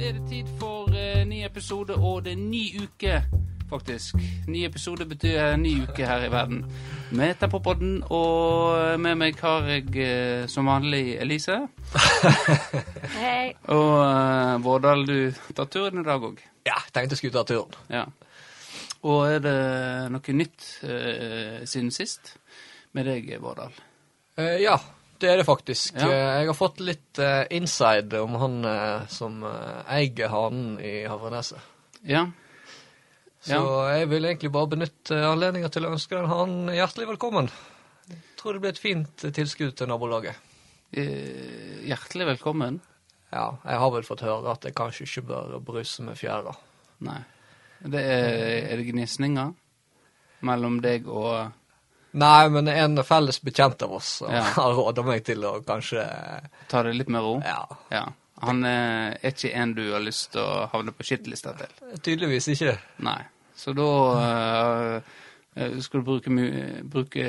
er det tid for uh, ny episode, og det er ny uke, faktisk. Ny episode betyr ny uke her i verden. Med podden, og med meg har jeg uh, som vanlig Elise. Hei. Og uh, Vårdal, du tar turen i dag òg. Ja, tenkte jeg skulle ta turen. Ja. Og er det noe nytt eh, siden sist med deg, Vårdal? Eh, ja, det er det faktisk. Ja. Eh, Jeg har fått litt uh, inside om han uh, som uh, eier hanen i Havreneset. Ja. Så jeg vil egentlig bare benytte anledninga til å ønske den hanen hjertelig velkommen. Jeg tror det blir et fint tilskudd til nabolaget. Hjertelig velkommen. Ja, jeg har vel fått høre at jeg kanskje ikke bør bruse med fjæra. Nei. Det er, er det gnisninger mellom deg og Nei, men en felles bekjent av oss Ja. har råda meg til å kanskje Ta det litt med ro? Ja, Ja. Han eh, er ikke en du har lyst til å havne på skittlista til? tydeligvis ikke. Nei. Så da eh, eh, skal du bruke, bruke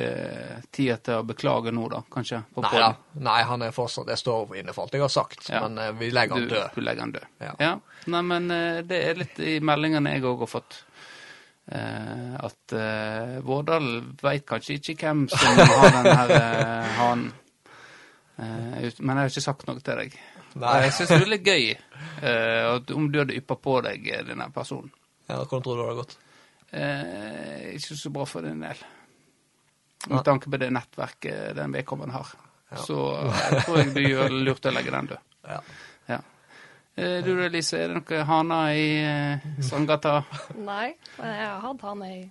tida til å beklage nå, da, kanskje? Nei ja. Nei, han er fortsatt Jeg står inne for alt jeg har sagt, Ja. men eh, vi legger han død. du legger han død. Ja. Nei, men uh, det er litt i meldingene jeg òg har fått. Eh, at eh, Vårdal veit kanskje ikke hvem som har den her eh, hanen. Eh, men jeg har ikke sagt noe til deg. Nei. Jeg syns det er litt gøy eh, om du hadde yppa på deg eh, denne personen. Ja, Hvordan tror du det hadde gått? Ikke så bra for din del. Med tanke på det nettverket den vedkommende har. Ja. Så jeg tror jeg du gjør lurt å legge den død. Ja. Da, Du Elise, er det noen haner i Sandgata? Nei, men jeg har hatt hane i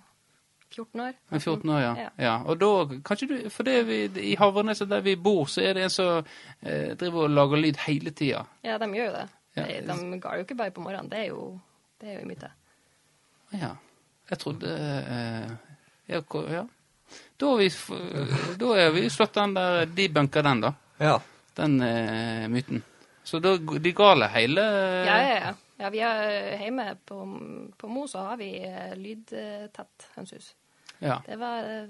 14 år. Med 14 år, ja. Ja. ja. Og da, kanskje du For det vi, i Havreneset der vi bor, så er det en som eh, driver og lager lyd hele tida. Ja, de gjør jo det. Ja. De, de går jo ikke bare på morgenen. Det er jo, det er jo myte. Ja. Jeg trodde eh, jeg, ja. Da har vi, da er vi slått den der debunker den, da. ja. Den eh, myten. Så da de gale hele Ja, ja, ja. ja vi er hjemme på, på Mo, så har vi eh, lydtett hønsehus. Ja. Det var uh,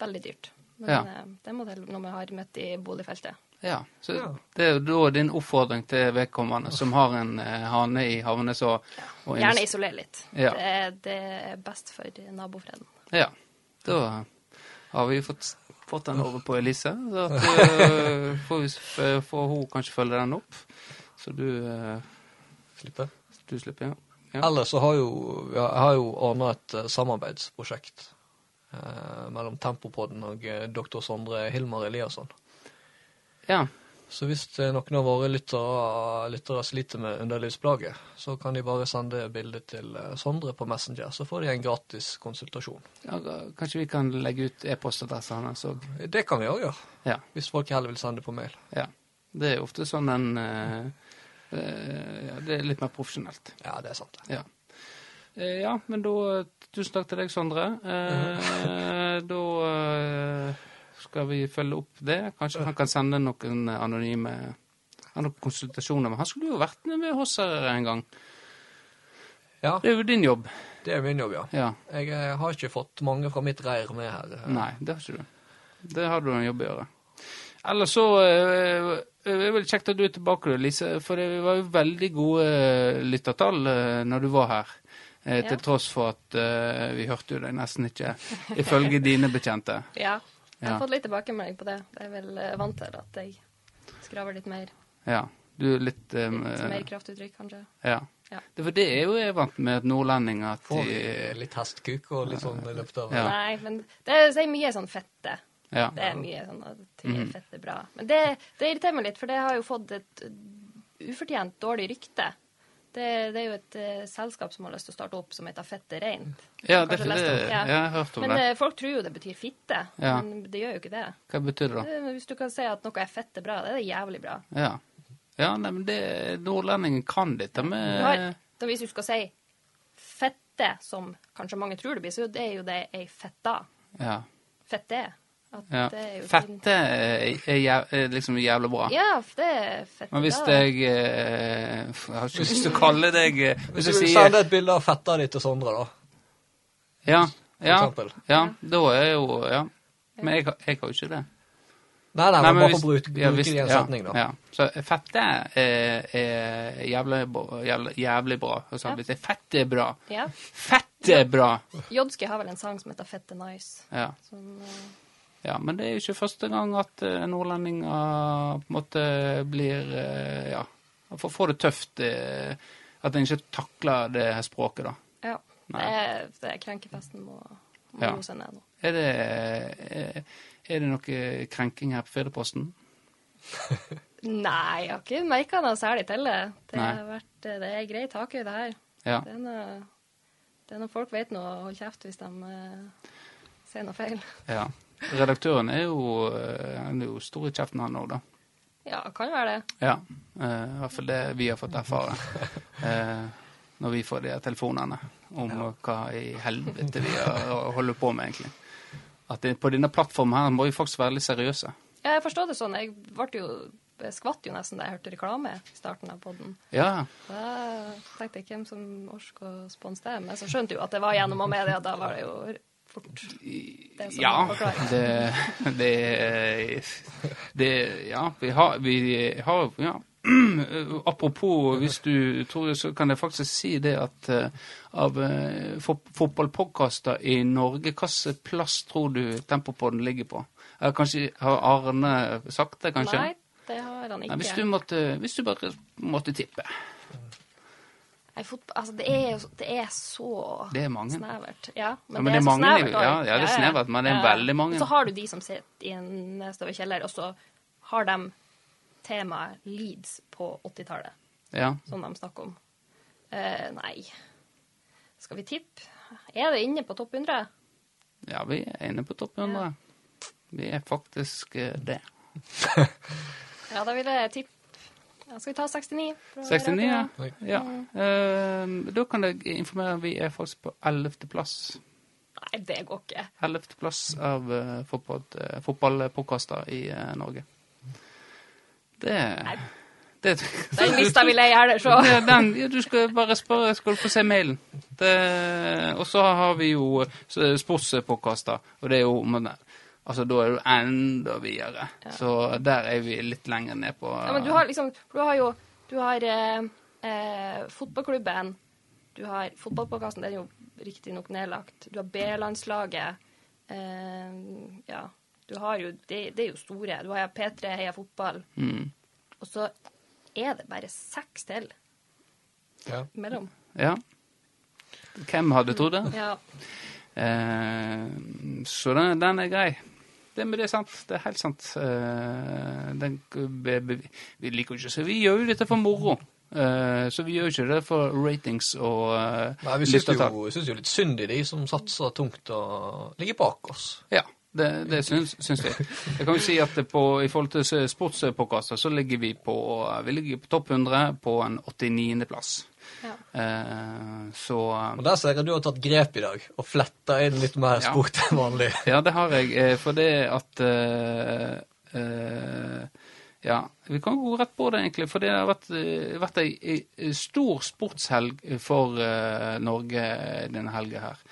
veldig dyrt. Men Ja. eh, det må til når vi har møtt i boligfeltet. ja. Så Ja. det er jo da din oppfordring til vedkommende som har en uh, hane i havne så og Gjerne isoler litt. Ja. Det, det er best for nabofreden. Ja. Da har vi fått, fått den over på Elise. Så at, uh, får, vi, får hun kanskje følge den opp. Så du, uh, Slipper? du slipper, ja. Ja. Ellers så har jo ja, jeg har jo ordna et eh, samarbeidsprosjekt eh, mellom Tempopodden og eh, doktor Sondre Hilmar Eliasson. ja. Så hvis eh, noen av våre lyttere, lyttere sliter med underlivsplager, så kan de bare sende bildet til eh, Sondre på Messenger, så får de en gratis konsultasjon. ja. Kanskje vi kan legge ut e-postadressen hans òg. Det kan vi òg gjøre, Ja. hvis folk heller vil sende på mail. ja. Det er ofte sånn en eh, ja, Det er litt mer profesjonelt. Ja, det er sant. det. Ja. Ja, men da Tusen takk til deg, Sondre. Eh, da eh, skal vi følge opp det. Kanskje han kan sende noen anonyme noen konsultasjoner. Men han skulle jo vært med hos her en gang. Ja, Det er jo din jobb. det er min jobb, ja. Ja. Jeg eh, har ikke fått mange fra mitt reir med her. eh. Nei, det har ikke du. Det har du en jobb å gjøre. Ellers så det er det vel kjekt at du er tilbake, Lise. For det var jo veldig gode eh, lyttertall eh, når du var her. Til Ja. Tross for at eh, vi hørte jo deg nesten ikke, ifølge dine bekjente. Ja, jeg har Ja. fått litt tilbakemelding på det. Jeg er vel eh, vant til at jeg skraver litt mer. Ja. Du er litt, um, Litt mer kraftuttrykk, kanskje. Ja. Ja. Det, for det er jo jeg vant med at nordlendinger at Får de litt hestkuk og litt sånn i løpet av Ja. Nei, men det er, det er mye sånn fette. Ja. Det er mye sånn at ting Mhm. er fett er bra. Men det, det irriterer meg litt, for det har jo fått et ufortjent dårlig rykte. Det, det er jo et uh, selskap som har lyst til å starte opp som heter Fette reint. Ja, det, det, ja. jeg har hørt om Men det. Men folk tror jo det betyr fitte, Ja. men det gjør jo ikke det. Hva betyr det da? Hvis du kan si at noe er fette bra, det er det jævlig bra. Ja. Ja, nei, men det, nordlendingen kan dette Du med har, da hvis du skal si fette, som kanskje mange tror det blir, så det er jo det ei fetta. Ja. Fette. At ja. det er jo Fette er, er, jæv- er liksom jævlig bra. Ja, det er fette. Men hvis da. jeg eh, Jeg har ikke lyst til å kalle deg eh, Hvis Hvis du sier sende et bilde av fetta di til Sondre, da. Ja. Ja, ja da er jo Ja. Men jeg, jeg har jo ikke det. Nei, nei, nei men bare hvis- for å bruke, ja, hvis- det i en ja, setning, da. Ja. Så fette er, er jævlig, bra- jævlig, jævlig bra. Altså, Ja. Hvis det er fette er bra. Ja. Fette er bra! Jodski har vel en sang som heter Fette Nice. Ja. Som, eh, ja, men det er jo ikke første gang at eh, nordlendinger på en måte blir eh, Ja, får det tøft. eh, At en ikke takler det her språket, da. ja. Nei. det er krenkefesten må, må Ja. seg ned nå. Er det, er, er det noe krenking her på Firdaposten? Nei, jeg har ikke merka noe særlig til det. Det, har vært, det er grei takhøyde her. Ja. Det er noe, det er noe folk vet noe å holde kjeft hvis de eh, sier noe feil. ja. Redaktøren er jo, eh, er jo stor i kjeften, han òg, da. Ja, kan jo være det. Ja. eh, I hvert fall det vi har fått erfare. Eh, når vi får de telefonene om hva i helvete vi holder på med, egentlig. At det, på denne plattformen her må vi faktisk være litt seriøse. Ja, jeg forstår det sånn. Jeg ble jo jeg skvatt jo nesten da jeg hørte reklame i starten av poden. Ja. Da tenkte jeg hvem som orker å sponse det. Men så skjønte jo at det var gjennom media. Da var det jo fort det Ja, det, det, det Ja, vi har, vi har ja. Apropos, hvis du tror så kan jeg faktisk si det at eh, av uh, fotballpodkaster i Norge, hvilken plass tror du Tempopodden ligger på? Kanskje Har Arne sagt det, kanskje? Nei, det har han Nei, ikke. hvis, du måtte, hvis du bare måtte tippe. Nei, altså, det er jo det er så Det er snevert. Ja, men, Ja, men det, det er er så mange, snevert. ja, ja, det er snevert, men det er veldig mange. Så har du de som sitter i en nedstøvet kjeller, og så har de temaet Leeds på 80-tallet, Ja. som de snakker om. Uh, nei, skal vi tippe? Er det inne på topp 100? ja, vi er inne på topp 100. Vi er faktisk uh, det. Ja, da vil jeg tippe ja, Skal vi ta 69? for å være 69, ja. ja. Uh, da kan jeg informere vi er faktisk på 11. plass. Nei, det går ikke. 11. plass av uh, fotballpodkaster i uh, Norge. Det det, Den lista vil jeg gjerne se. det, den, ja, du skal bare spørre, skal du få se mailen. Det, og så har vi jo sportspåkaster, og det er jo men, Altså, da er du enda videre. Så der er vi litt lenger ned på Ja, men du har liksom Du har jo Du har eh, eh, fotballklubben. Du har fotballpodkasten, den er jo riktignok nedlagt. Du har B-landslaget. Eh, ja. Du har jo det, det er jo store. Du har P3 Heia Fotball. mm, Og så er det bare seks til Ja. mellom. Ja. Hvem hadde trodd det? Ja. Eh, så den, den er grei. Det, det er sant. Det er helt sant. Uh, den, be, be, vi liker jo ikke så Vi gjør jo dette for moro. Uh, så vi gjør jo ikke det for ratings og uh, Nei, vi syns jo, jo litt synd i de som satser tungt og ligger bak oss. Ja, det, det syns, syns vi. Jeg kan jo si at på, i forhold til sportspodkaster så ligger vi på vi ligger på topp 100 på en 89. ja. Eh, så Og der ser jeg at du har tatt grep i dag, og fletta inn litt mer Ja. sport enn vanlig. Ja, det har jeg. eh, For det at eh, eh, Ja, vi kan gå rett på det, egentlig. For det har vært, vært ei, ei stor sportshelg for eh, Norge denne helga her.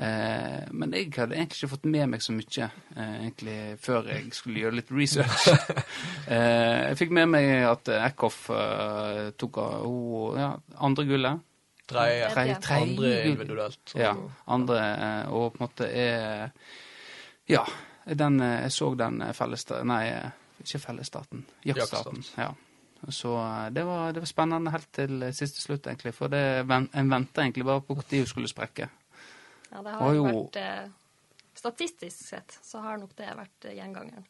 Eh, men jeg hadde egentlig ikke fått med meg så mye eh, egentlig før jeg skulle gjøre litt research. eh, jeg fikk med meg at Eckhoff eh, tok av hun, ja, andre gullet. Tredje, Tre- andre individuelt. så- Ja, andre, eh, og på en måte er Ja, den, eh, jeg så den fellesstaten Nei, ikke fellesstaten. Jaktstaten. Ja. Så det var, det var spennende helt til siste slutt, egentlig. For det, en venta egentlig bare på når hun skulle sprekke. Ja, det har jo vært eh, Statistisk sett så har nok det vært eh, gjengangeren.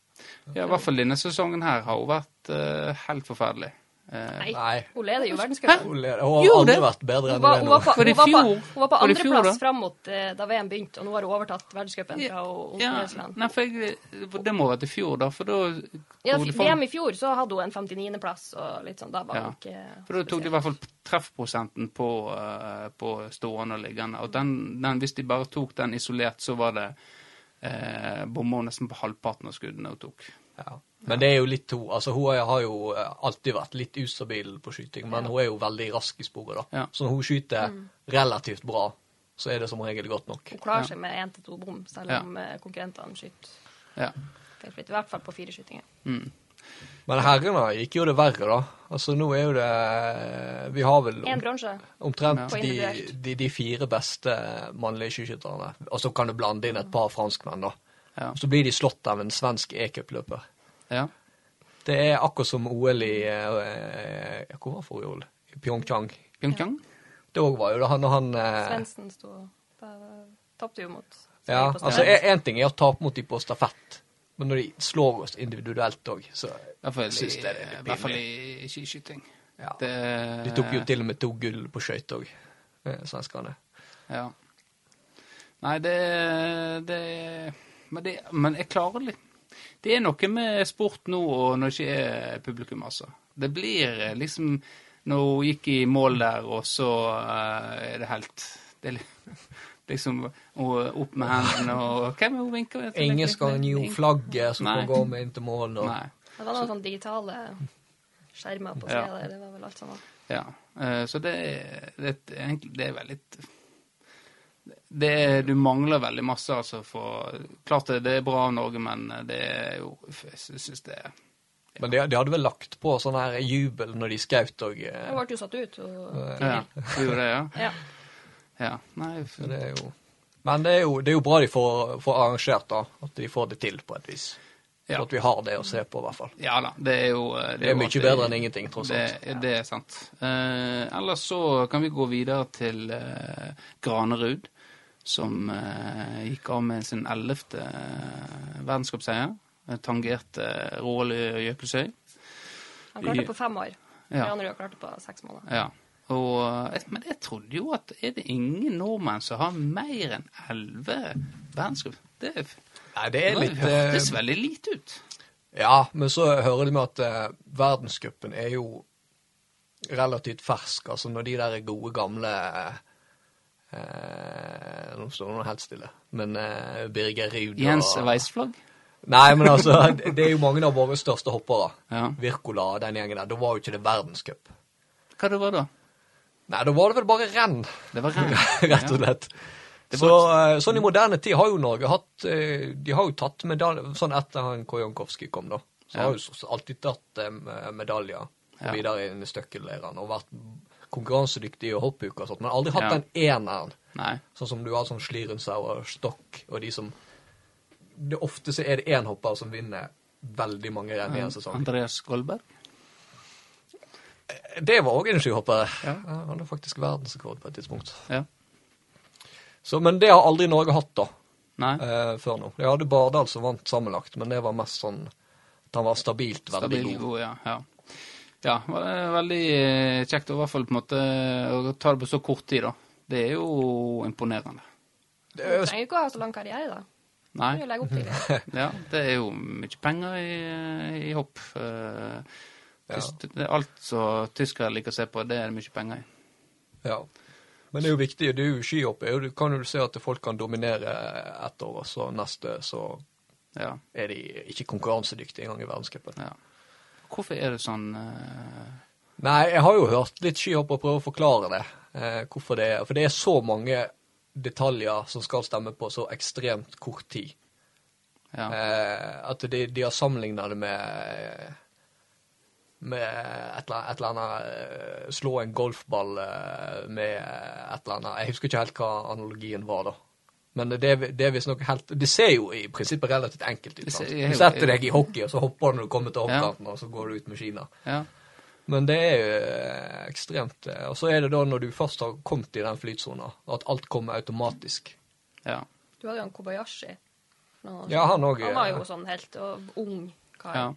Ja, I hvert fall denne sesongen her har jo vært eh, helt forferdelig. Eh, Nei, Ole hun leder jo verdenscupen. Hun har aldri vært bedre enn hun er nå. på, Var det hun var på, fjor? hun var på det fjor, andreplass fram mot eh, da VM begynte, og nå har hun overtatt verdenscupen Ja, fra ja, nei, for jeg, det må være til fjor, da. For da Ja, VM i fjor så hadde hun en 59.-plass, og litt sånn, da var Ja. hun ikke For da tok de i hvert fall treffprosenten på, eh, på stående og liggende. Og den, den, hvis de bare tok den isolert, så var det eh, bomma nesten på halvparten av skuddene hun tok. Ja. Men det er jo litt hun Altså, hun har jo eh, alltid vært litt ustabil på skyting, men hun er jo veldig rask i sporet, da. Ja. Så når hun skyter Mm. relativt bra, så er det som regel godt nok. Hun klarer Ja. seg med én til to bom, selv om eh, konkurrentene skyter. Ja. I hvert fall på fireskytinger. Mm. Men herrene gikk jo det verre, da. Altså nå er jo det Vi har vel om, omtrent ja. de, de, de fire beste mannlige skiskytterne. Og så kan du blande inn et par franskmenn, da. Ja. Så blir de slått av en svensk e-cupløper. ja. Det er akkurat som OL i eh, Hvor var forrige OL? I Pyeongchang. Pyeongchang? Det òg var jo da han, og han eh, Svendsen sto Tapte jo mot Ja, altså. Én ting er å tape mot de på stafett, men når de slår oss individuelt òg, så I hvert fall Syns i, det er litt i, hvert fall i skiskyting. ja. Det, De tok jo til og med to gull på skøyter òg, svenskene. Ja. Nei, det, det men, det men jeg klarer litt Det er noe med sport nå og når det ikke er publikum, altså. Det blir eh, liksom Når hun gikk i mål der, og så uh, er det helt Det er liksom og opp med hendene og Hvem er hun vinker til? Ingen skal gi henne flagget som hun går med inn til mål. Og... Nei. Det var noen sånne digitale skjermer på Ja. der. Det var vel alt sammen. Ja. Uh, Så det, det, er egentlig- det er veldig det er, Du mangler veldig masse, altså. For, klart det, det er bra av Norge, men det er jo Jeg syns det er Men de, de hadde vel lagt på sånn her jubel når de skjøt òg. Det ble jo satt ut. Og, Ja, vi gjorde det, ja? ja. Ja. Nei, for... Det er jo Men det er jo, det er jo bra de får, får arrangert, da. At de får det til på et vis. Ja. at vi har det å se på, i hvert fall. ja da. Det er jo Det er jo mye bedre enn ingenting, tross alt. Det, det er sant. Eh, ellers så kan vi gå videre til eh, Granerud, som eh, gikk av med sin ellevte uh, verdenscupseier. Tangerte Tangerte Roald Jøkelsøy. Han klarte det på fem år. Ja. Granerud klarte det på seks måneder. Ja. Og, eh, men jeg trodde jo at er det ingen nordmenn som har mer enn elleve verdenscup? Det, Nei, det er det litt hørtes eh, veldig lite ut. Ja, men så hører de med at eh, verdenscupen er jo relativt fersk. Altså når de der gode, gamle eh, Nå står det noe helt stille. Men eh, Birger Ruud Jens Weissflagg? Nei, men altså, det er jo mange av våre største hoppere. Ja. Wirkola og den gjengen der. Da var jo ikke det verdenscup. Hva det var da? Nei, da var det vel bare renn, Det var renn. rett og slett. Det Så, eh, sånn i moderne tid har jo Norge hatt eh, De har jo tatt medalje Sånn etter han Kojonkovskij kom, da. Så Ja. har jo alltid tatt eh, medaljer Ja. videre inn i støkkelleirene og vært konkurransedyktig i hoppuke og sånt, men aldri hatt Ja. den eneren. Nei. Sånn som du har sånn Schlierenzauer, Stokk og de som det Ofte så er det én hopper som vinner veldig mange renn i en sesong. Andreas Goldberg. Det var òg en skihopper. Ja. Han hadde faktisk verdensrekord på et tidspunkt. Ja. Så, men det har aldri Norge hatt, da. Nei. eh, før nå. Jeg hadde Bardal som vant sammenlagt, men det var mest sånn at han var stabilt veldig Stabil, god. god, ja. ja. Ja, det var veldig eh, kjekt å i hvert fall på en måte å ta det på så kort tid, da. Det er jo imponerende. Det Du er, trenger ikke å ha så lang karriere, da. Du Nei. kan jo legge opp til det. Ja, det er jo mye penger i, i hopp. Tyst, Ja. det Alt som tyskere liker å se på, det er det mye penger i. ja. Men det er jo viktig. Det er jo skihopp. er jo- Du kan jo se at folk kan dominere ett år, og så neste så Ja, er de ikke konkurransedyktige engang i verdenscupen. ja. Hvorfor er det sånn uh... Nei, jeg har jo hørt litt skihopp og prøve å forklare det. Uh, hvorfor det er. For det er så mange detaljer som skal stemme på så ekstremt kort tid. Ja. Uh, at de, de har sammenligna det med med et eller annet, et eller annet eh, Slå en golfball eh, med et eller annet Jeg husker ikke helt hva analogien var, da. Men det, det er visstnok helt Det ser jo i prinsippet relativt enkelt ut. Sant? Du setter deg i hockey, og så hopper du når du kommer til Ja. hoppkanten, og så går du ut med skina. ja. Men det er jo eh, ekstremt Og så er det da når du først har kommet i den flytsona, at alt kommer automatisk. Ja. Du hadde jo han Kobayashi. Ja, han òg. Han var jo sånn helt og ung kar. Ja.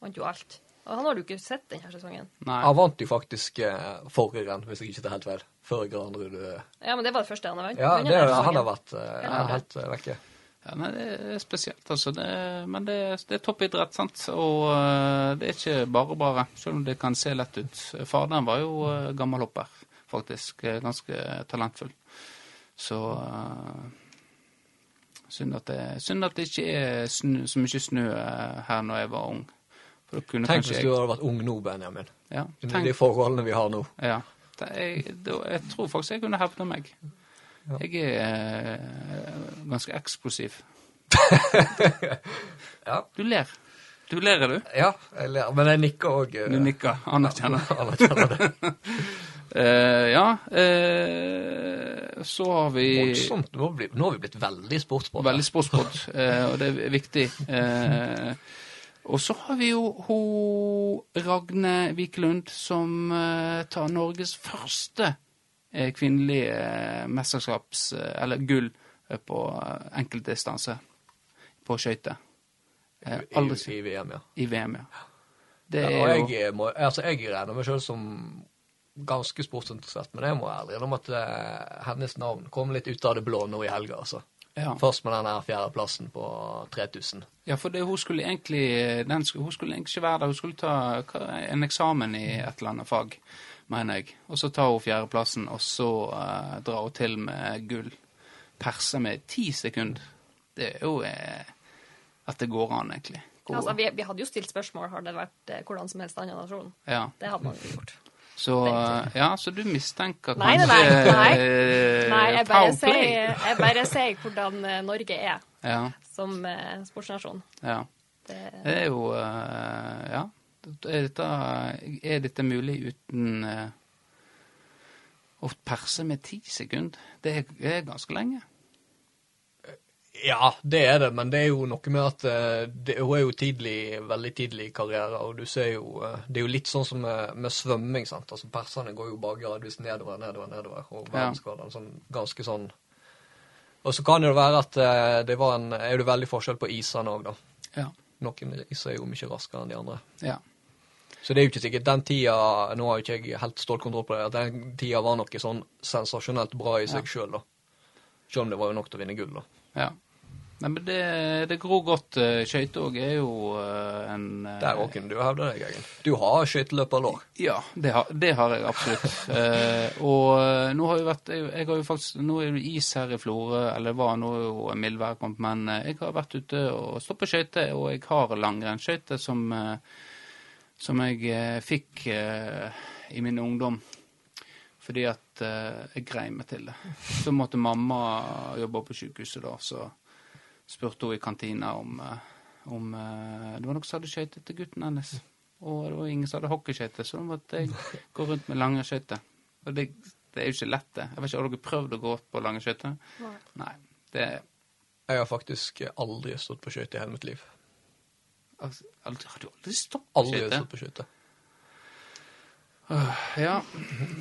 Vant jo alt. Og han har du ikke sett denne sesongen. Nei. Han vant jo faktisk eh, forrige renn, hvis jeg ikke tar helt feil. Før Grand eh, Ja, men det var det første han har vært? Ja, det, han har vært eh, helt eh, vekke. Ja, nei, det er spesielt, altså. Det, men det, det er toppidrett, sant. Og uh, det er ikke bare bare, selv om det kan se lett ut. Faderen var jo uh, gammel hopper, faktisk. eh, ganske talentfull. Så uh, synd, at det, synd at det ikke er snø, så mye snø eh, her når jeg var ung. Tenk hvis du hadde vært ung nå, Benjamin. Ja, tenk... Med de forholdene vi har nå. ja. Jeg, jeg tror faktisk jeg kunne hevna meg. Jeg er øh, ganske eksplosiv. Ja. Du ler. Du ler, er du? Ja, jeg ler, men jeg nikker òg. Du nikker. Anerkjenner. Anerkjenner det. uh, ja, uh, så har vi Voldsomt. Nå nå har vi blitt veldig sportsbåt. Veldig sportspod, uh, og det er viktig. Eh, og så har vi jo hun Ragne Wikelund, som uh, tar Norges første uh, kvinnelige uh, mesterskaps... Eller gull på enkeltdistanse på skøyter. Aldri I, I VM, ja. i VM, ja. Det ja er jo jeg, må, altså, jeg regner meg sjøl som ganske sportsinteressert, men jeg må ærlig innrømme at hennes navn kom litt ut av det blå nå i helga. altså. Ja. Først med den her fjerdeplassen på 3000. Ja, for det, hun skulle egentlig den, Hun skulle egentlig ikke være der. Hun skulle ta en eksamen i et eller annet fag, mener jeg. Og så tar hun fjerdeplassen, og så uh, drar hun til med gull. Perser med ti sekunder. Det er jo uh, at det går an, egentlig. Ja, Altså, vi, vi hadde jo stilt spørsmål har det vært eh, hvordan som helst annen nasjon. ja. Det hadde man jo gjort. Så, eh, ja, så du mistenker Nei, kanskje nei, nei. eh, Nei, jeg bare, sier, jeg bare sier hvordan eh, Norge er Ja, som sportsnasjon. ja. Det, Det er jo Ja. Er dette, er dette mulig uten å perse med ti sekunder? Er, det er ganske lenge. Ja, det er det, men det er jo noe med at eh, det, hun er jo tidlig, veldig tidlig i karriere, og du ser jo eh, Det er jo litt sånn som med, med svømming, sant. Altså persene går jo bare gradvis nedover, nedover, nedover, og verdensskadene sånn ganske sånn Og så kan det jo være at eh, det var en Er det veldig forskjell på isene òg, da. Ja. Noen iser er jo mye raskere enn de andre. ja. Så det er jo ikke sikkert den tida Nå har jo ikke jeg helt stålkontroll på det, at den tida var noe sånn sensasjonelt bra i seg Ja. sjøl, da. Selv om det var jo nok til å vinne gull, da. ja. Nei, men det, det gror godt. eh, Skøyter òg er jo eh, en eh, Der òg kunne du hevde deg, Egil. Du har skøyteløperlår. Ja, det har, det har jeg absolutt. Eh, og nå har jo vært jeg, jeg har jo faktisk, Nå er det is her i Florø, eller hva, nå er jo mildvær kommet, men jeg har vært ute og stått på skøyter, og jeg har langrennsskøyter som, som jeg fikk eh, i min ungdom. Fordi at eh, jeg grei meg til det. Så måtte mamma jobbe på sykehuset da, så spurte hun i kantina om, eh, om eh, Det var noen som hadde skøyter til gutten hennes. Og det var ingen som hadde hockeyskøyter, så da måtte jeg gå rundt med lange skøyter. Og det, det er jo ikke lett, det. Jeg vet ikke, Har dere prøvd å gå opp på lange skøyter? Nei. Nei. Det Jeg har faktisk aldri stått på skøyter i hele mitt liv. altså, aldri, Har du aldri stått på Aldri skøyter? stått på skøyter. Ja,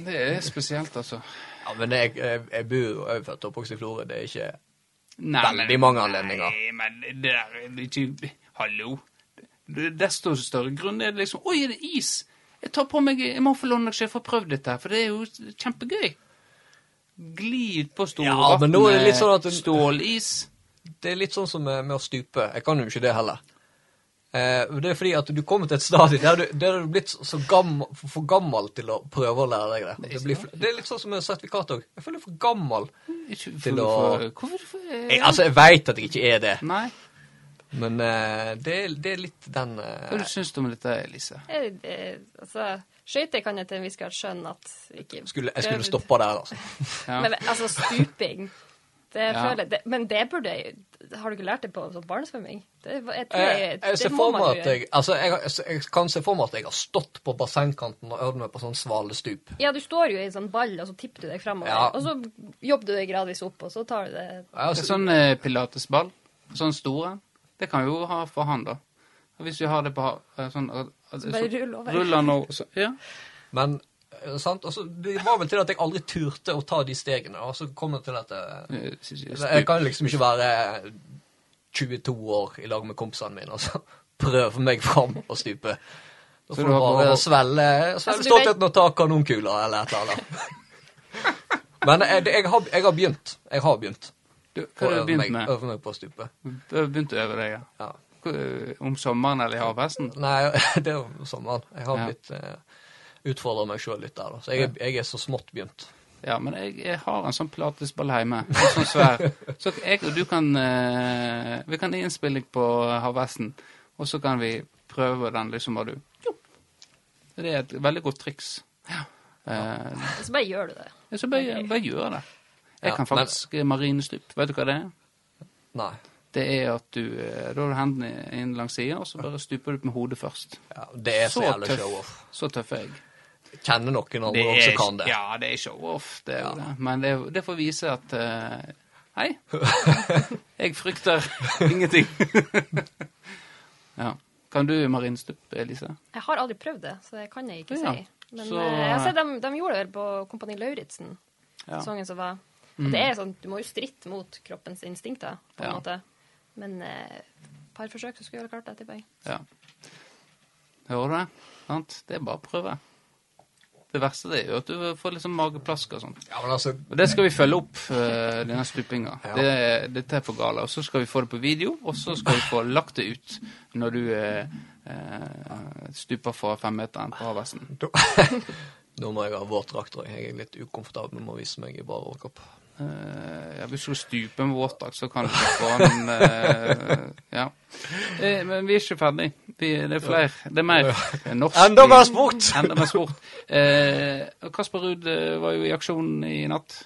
det er spesielt, altså. Ja, men jeg, jeg, jeg bor jo jeg er født og oppvokst i Florø. Det er ikke Nei, Veldig mange anledninger. Nei, men det der er ikke Hallo. Desto større grunn er det liksom Oi, er det is? Jeg tar på meg Jeg må få låne deg jeg får prøvd dette, for det er jo kjempegøy. Gli utpå store Ja, vann men nå er det litt med sånn at du- stålis. Det er litt sånn som med, med å stupe. Jeg kan jo ikke det heller. Eh, det er fordi at du kommer til et stadium der du, der du er blitt så gammel, for, for gammel til å prøve å lære deg det. Det, blir, det er litt sånn som med sertifikat òg. Jeg føler jeg er for gammel. for, Til å- for, Hvorfor for, Jeg, altså, jeg veit at jeg ikke er det, Nei. men eh, det, det er litt den eh, Hva syns du om dette, Elise? Eh, jeg, altså, skøyter kan jeg til en viss grad skjønne at ikke skulle, Jeg skulle stoppa der, altså. Ja. Men altså, stuping det Ja. føler jeg, det, Men det burde jeg Har du ikke lært det på sånn barnesvømming? Det, jeg Jeg, jeg, jeg, det må man jo gjøre. altså, jeg, kan se for meg at jeg har stått på bassengkanten og øvd meg på sånn svalestup. Ja, du står jo i en sånn ball, og så tipper du deg fremover. Ja. Og så jobber du deg gradvis opp, og så tar du det er sånn eh, pilatesball, sånn store, det kan jo ha for han, da. Hvis vi har det på eh, sånn så eh, bare rull over. Ruller nå så, Ja. Men eh, sant? Altså, det var vel til at jeg aldri turte å ta de stegene, og så kom det til at jeg, Eh, s- s- jeg kan liksom ikke være 22 år i lag med kompisene mine og så prøve meg fram og stupe. Da får du bare svelle, Altså, svelle stoltheten og ta kanonkuler eller et eller annet. Men jeg, jeg, har, jeg har begynt. Jeg har begynt. Du, hva har du begynt meg, med? øve meg på å stupe. Du har begynt å øve deg, ja. Ja. Eh, Om sommeren eller i havhesten? Nei, det er om sommeren. Jeg har Ja. blitt utfordra meg sjøl litt der, da. Så jeg, jeg er så smått begynt. Ja, men jeg, jeg har en sånn platesball hjemme. En sånn svær. Så jeg og du kan eh, Vi kan innspilling på Havvesten, og så kan vi prøve den liksom bare du. Det er et veldig godt triks. Ja. Eh, Så bare gjør du det. så bare, bare gjør det. Jeg Ja, kan men- faktisk marinestup. Vet du hva det er? Nei. det er at du eh, Da har du hendene inn langs sida, og så bare stuper du ut med hodet først. Ja, det er så Så jævlig tøff. show-off. Så tøff er jeg. Kjenner noen andre også som kan det. Ja, det er show-off, det er jo Ja. det. Men det, det får vise at uh, Hei. Jeg frykter ingenting. ja. Kan du marinstup, Elise? Jeg har aldri prøvd det, så det kan jeg ikke Ja. si. Men Så- eh, jeg har sett dem, de gjorde det vel på Kompani Lauritzen, Ja. sangen som var. Mm. det er sånn, Du må jo stritte mot kroppens instinkter, på en Ja. måte. Men eh, et par forsøk, så skulle jeg ha klart det, tipper jeg. Ja. Hører du det? Sant? Det er bare å prøve. Det verste det er jo at du får liksom mageplask og sånn. Ja, altså, Og det skal vi følge opp, uh, denne stupinga. Ja. Det, dette er for gale. Og så skal vi få det på video, og så skal vi få lagt det ut når du uh, stuper fra femmeteren på Havhesten. da, da må jeg ha våtdrakt, tror jeg. Er litt ukomfortabel med å vise meg i bare overkropp. Uh, ja, hvis du stuper med våtdrakt, så kan du ikke få den eh, Ja. Eh, men vi er ikke ferdig. Vi, det er flere. Det er mer norsk. Enda mer sport! Enda mer sport. Eh, Kasper Ruud eh, var jo i aksjon i natt.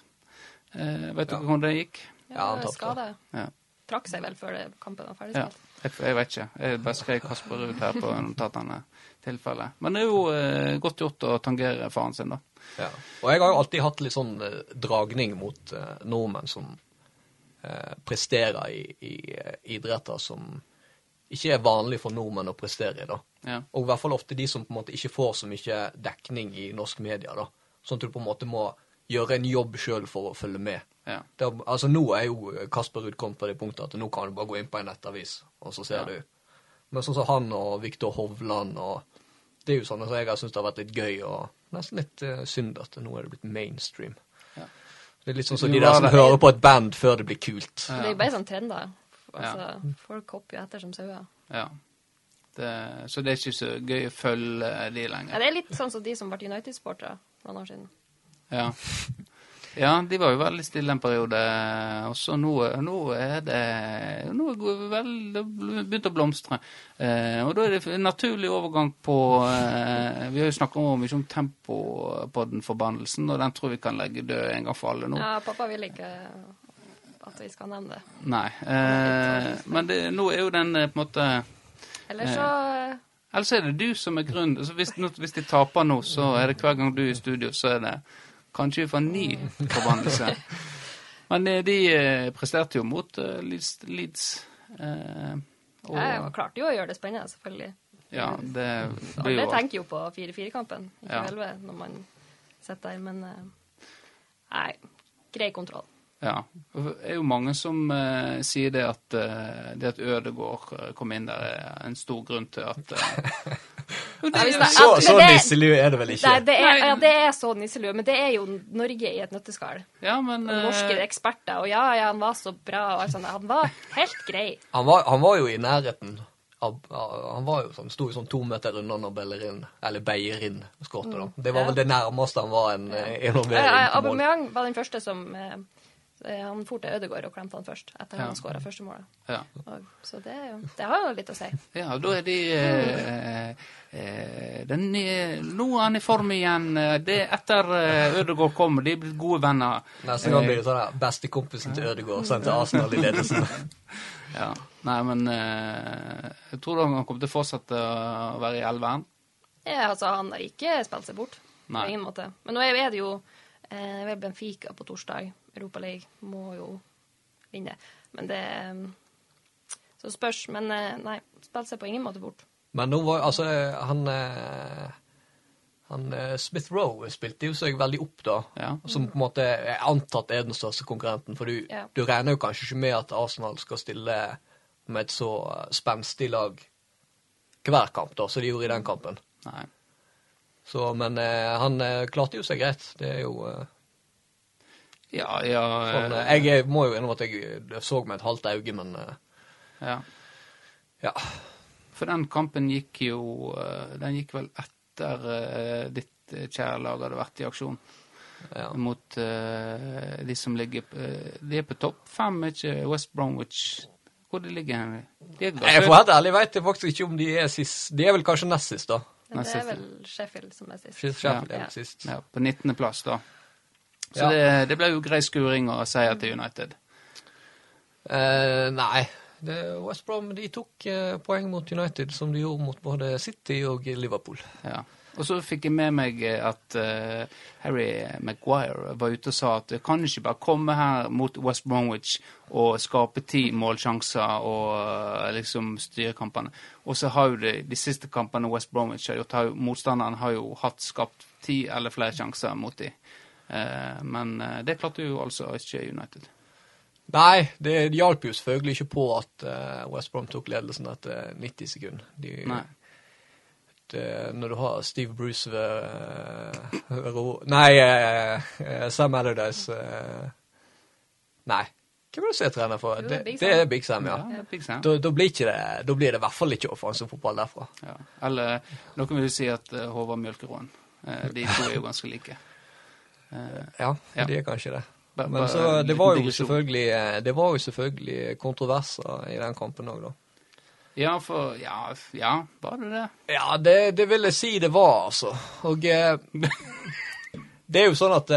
Eh, vet du Ja. hvordan det gikk? Ja, han tapte. skade. Ja. Trakk seg vel før kampen var ferdig Ja. Jeg, jeg vet ikke. Jeg bare skrev Kasper Ruud her på notatene. Tilfelle. Men det er jo eh, godt gjort å tangere faren sin, da. Ja. Og jeg har jo alltid hatt litt sånn eh, dragning mot eh, nordmenn som eh, presterer i, i eh, idretter som ikke er vanlig for nordmenn å prestere i. da. Ja. Og i hvert fall ofte de som på en måte ikke får så mye dekning i norsk media. da. Sånn at du på en måte må gjøre en jobb sjøl for å følge med. Ja. Det, altså Nå er jo Kasper Ruud kommet på det punktet at nå kan du bare gå inn på en nettavis, og så ser Ja. du. Men sånn som han og Viktor Hovland og Det er jo sånne som jeg har syntes det har vært litt gøy, og nesten litt uh, synd at nå er det blitt mainstream. Ja. Det er litt sånn som så de der som hører på et band før det blir kult. Ja. Det er jo bare sånn trender. Altså, Folk hopper jo etter som sauer. ja. Det, så det er ikke så gøy å følge de lenger. Ja, det er litt sånn som de som ble United-sportere for noen år siden. Ja. Ja, de var jo veldig stille en periode. Og så nå, nå er det Nå er det begynt å blomstre. Eh, og da er det en naturlig overgang på eh, Vi har jo snakka om mye om tempo på den forbannelsen, og den tror vi kan legge død en gang for alle nå. Ja, pappa vil ikke at vi skal nevne det. Nei. Eh, men det, nå er jo den eh, på en måte Eller så Ellers er det du som er grunnen. Altså, hvis, hvis de taper nå, så er det hver gang du er i studio, så er det kanskje vi får en ny forbannelse. Men eh, de eh, presterte jo mot eh, Leeds. Og, Jeg klarte jo å gjøre det spennende, selvfølgelig. ja, det blir jo... Alle tenker jo på 4-4-kampen, ikke Ja. 11, når man sitter der, men Nei, grei kontroll. Ja. Det er jo mange som uh, sier det at uh, det at Ødegård kom inn der, er en stor grunn til at eh, Så, så nisselue er det vel ikke? Nei, det er, ja, det er så nisselue, men det er jo Norge i et nøtteskall. Ja, men Og Norske eh, eksperter, og ja, ja, han var så bra, og alt sånt. Han var helt grei. Han var, han var jo i nærheten. Av, han var jo sånn, sto jo sånn to meter unna når Bellerin, eller Beyerin skåret. da. Det var vel det nærmeste han var en eh, involvering Ja, ja. Aubameyang var den første som eh, Han for til Ødegaard og klemte han først, etter Ja. han skåra første målet. ja. Og, så det, det har jo litt å si. Ja, da er de eh, eh, den Nå er han i form igjen. Eh, Det er etter eh, Ødegaard kommer, de er blitt gode venner. Neste gang blir det sånn bestekompisen til Ødegaard sendt til Arsenal i ledelsen. Ja. Nei, men eh, jeg tror han kommer til å fortsette å være i elveren. Ja, altså, han har ikke spilt seg bort. Nei. På ingen måte. Men nå er det jo eh, Benfica på torsdag. Europa League må jo vinne. Men det Så spørs. Men eh, nei, spilte seg på ingen måte bort. Men nå var altså han eh, han eh, Smith Rowe spilte jo seg veldig opp, da. Ja. Som på en måte er antatt er den største konkurrenten. For du, Ja. du regner jo kanskje ikke med at Arsenal skal stille med et så spenstig lag hver kamp, da, som de gjorde i den kampen. Nei. Så, men han klarte jo seg greit. Det er jo Ja, ja, sånn, eh, eh, Jeg er- må jo innrømme at jeg, jeg så med et halvt øye, men eh, ja. ja. For den kampen gikk jo eh, Den gikk vel etter eh, ditt eh, kjære lag hadde vært i aksjon. ja. Mot eh, de som ligger eh, De er på topp fem, er ikke West Bromwich Hvor de ligger hen? De er Jeg får helt ærlig vet faktisk ikke om de er sist. De er vel kanskje nest sist, da. Det er vel Sheffield som er sist. Sheffield er Ja. vel sist. Ja, på 19.-plass, da. Så Ja. det, det ble jo grei skuring og seier til United. Eh, nei, Det, West Brom de tok eh, poeng mot United, som de gjorde mot både City og Liverpool. Ja. Og så fikk jeg med meg eh, at uh, Harry Maguire var ute og sa at du kan ikke bare komme her mot West Bromwich og skape ti målsjanser og uh, liksom styre kampene. Og så har jo de, de siste kampene West Bromwich har gjort, har jo, motstanderen har jo hatt skapt ti eller flere sjanser mot dem. Eh, men eh, det klarte jo altså ikke United. Nei, det hjalp jo selvfølgelig ikke på at eh, West Brom tok ledelsen etter 90 sekunder. De, Nei. det, når du har Steve Bruce ved, ved ro... Nei, eh, Sam Allardyce eh, Nei, hvem er det som er trener for? Jo, Det, Big det er Big Sam, ja. det er Big Sam. Da, da, blir ikke det, da blir det i hvert fall ikke offensiv fotball derfra. Ja. Eller noen vil si at Håvard Mjølkeråen. De to er jo ganske like. Eh, Ja, Ja. de er kanskje det. Men så, det var jo selvfølgelig, eh, det var jo selvfølgelig kontroverser i den kampen òg, da. Ja, for Ja, ja var det det? Ja, det, det vil jeg si det var, altså. Og eh, det er jo sånn at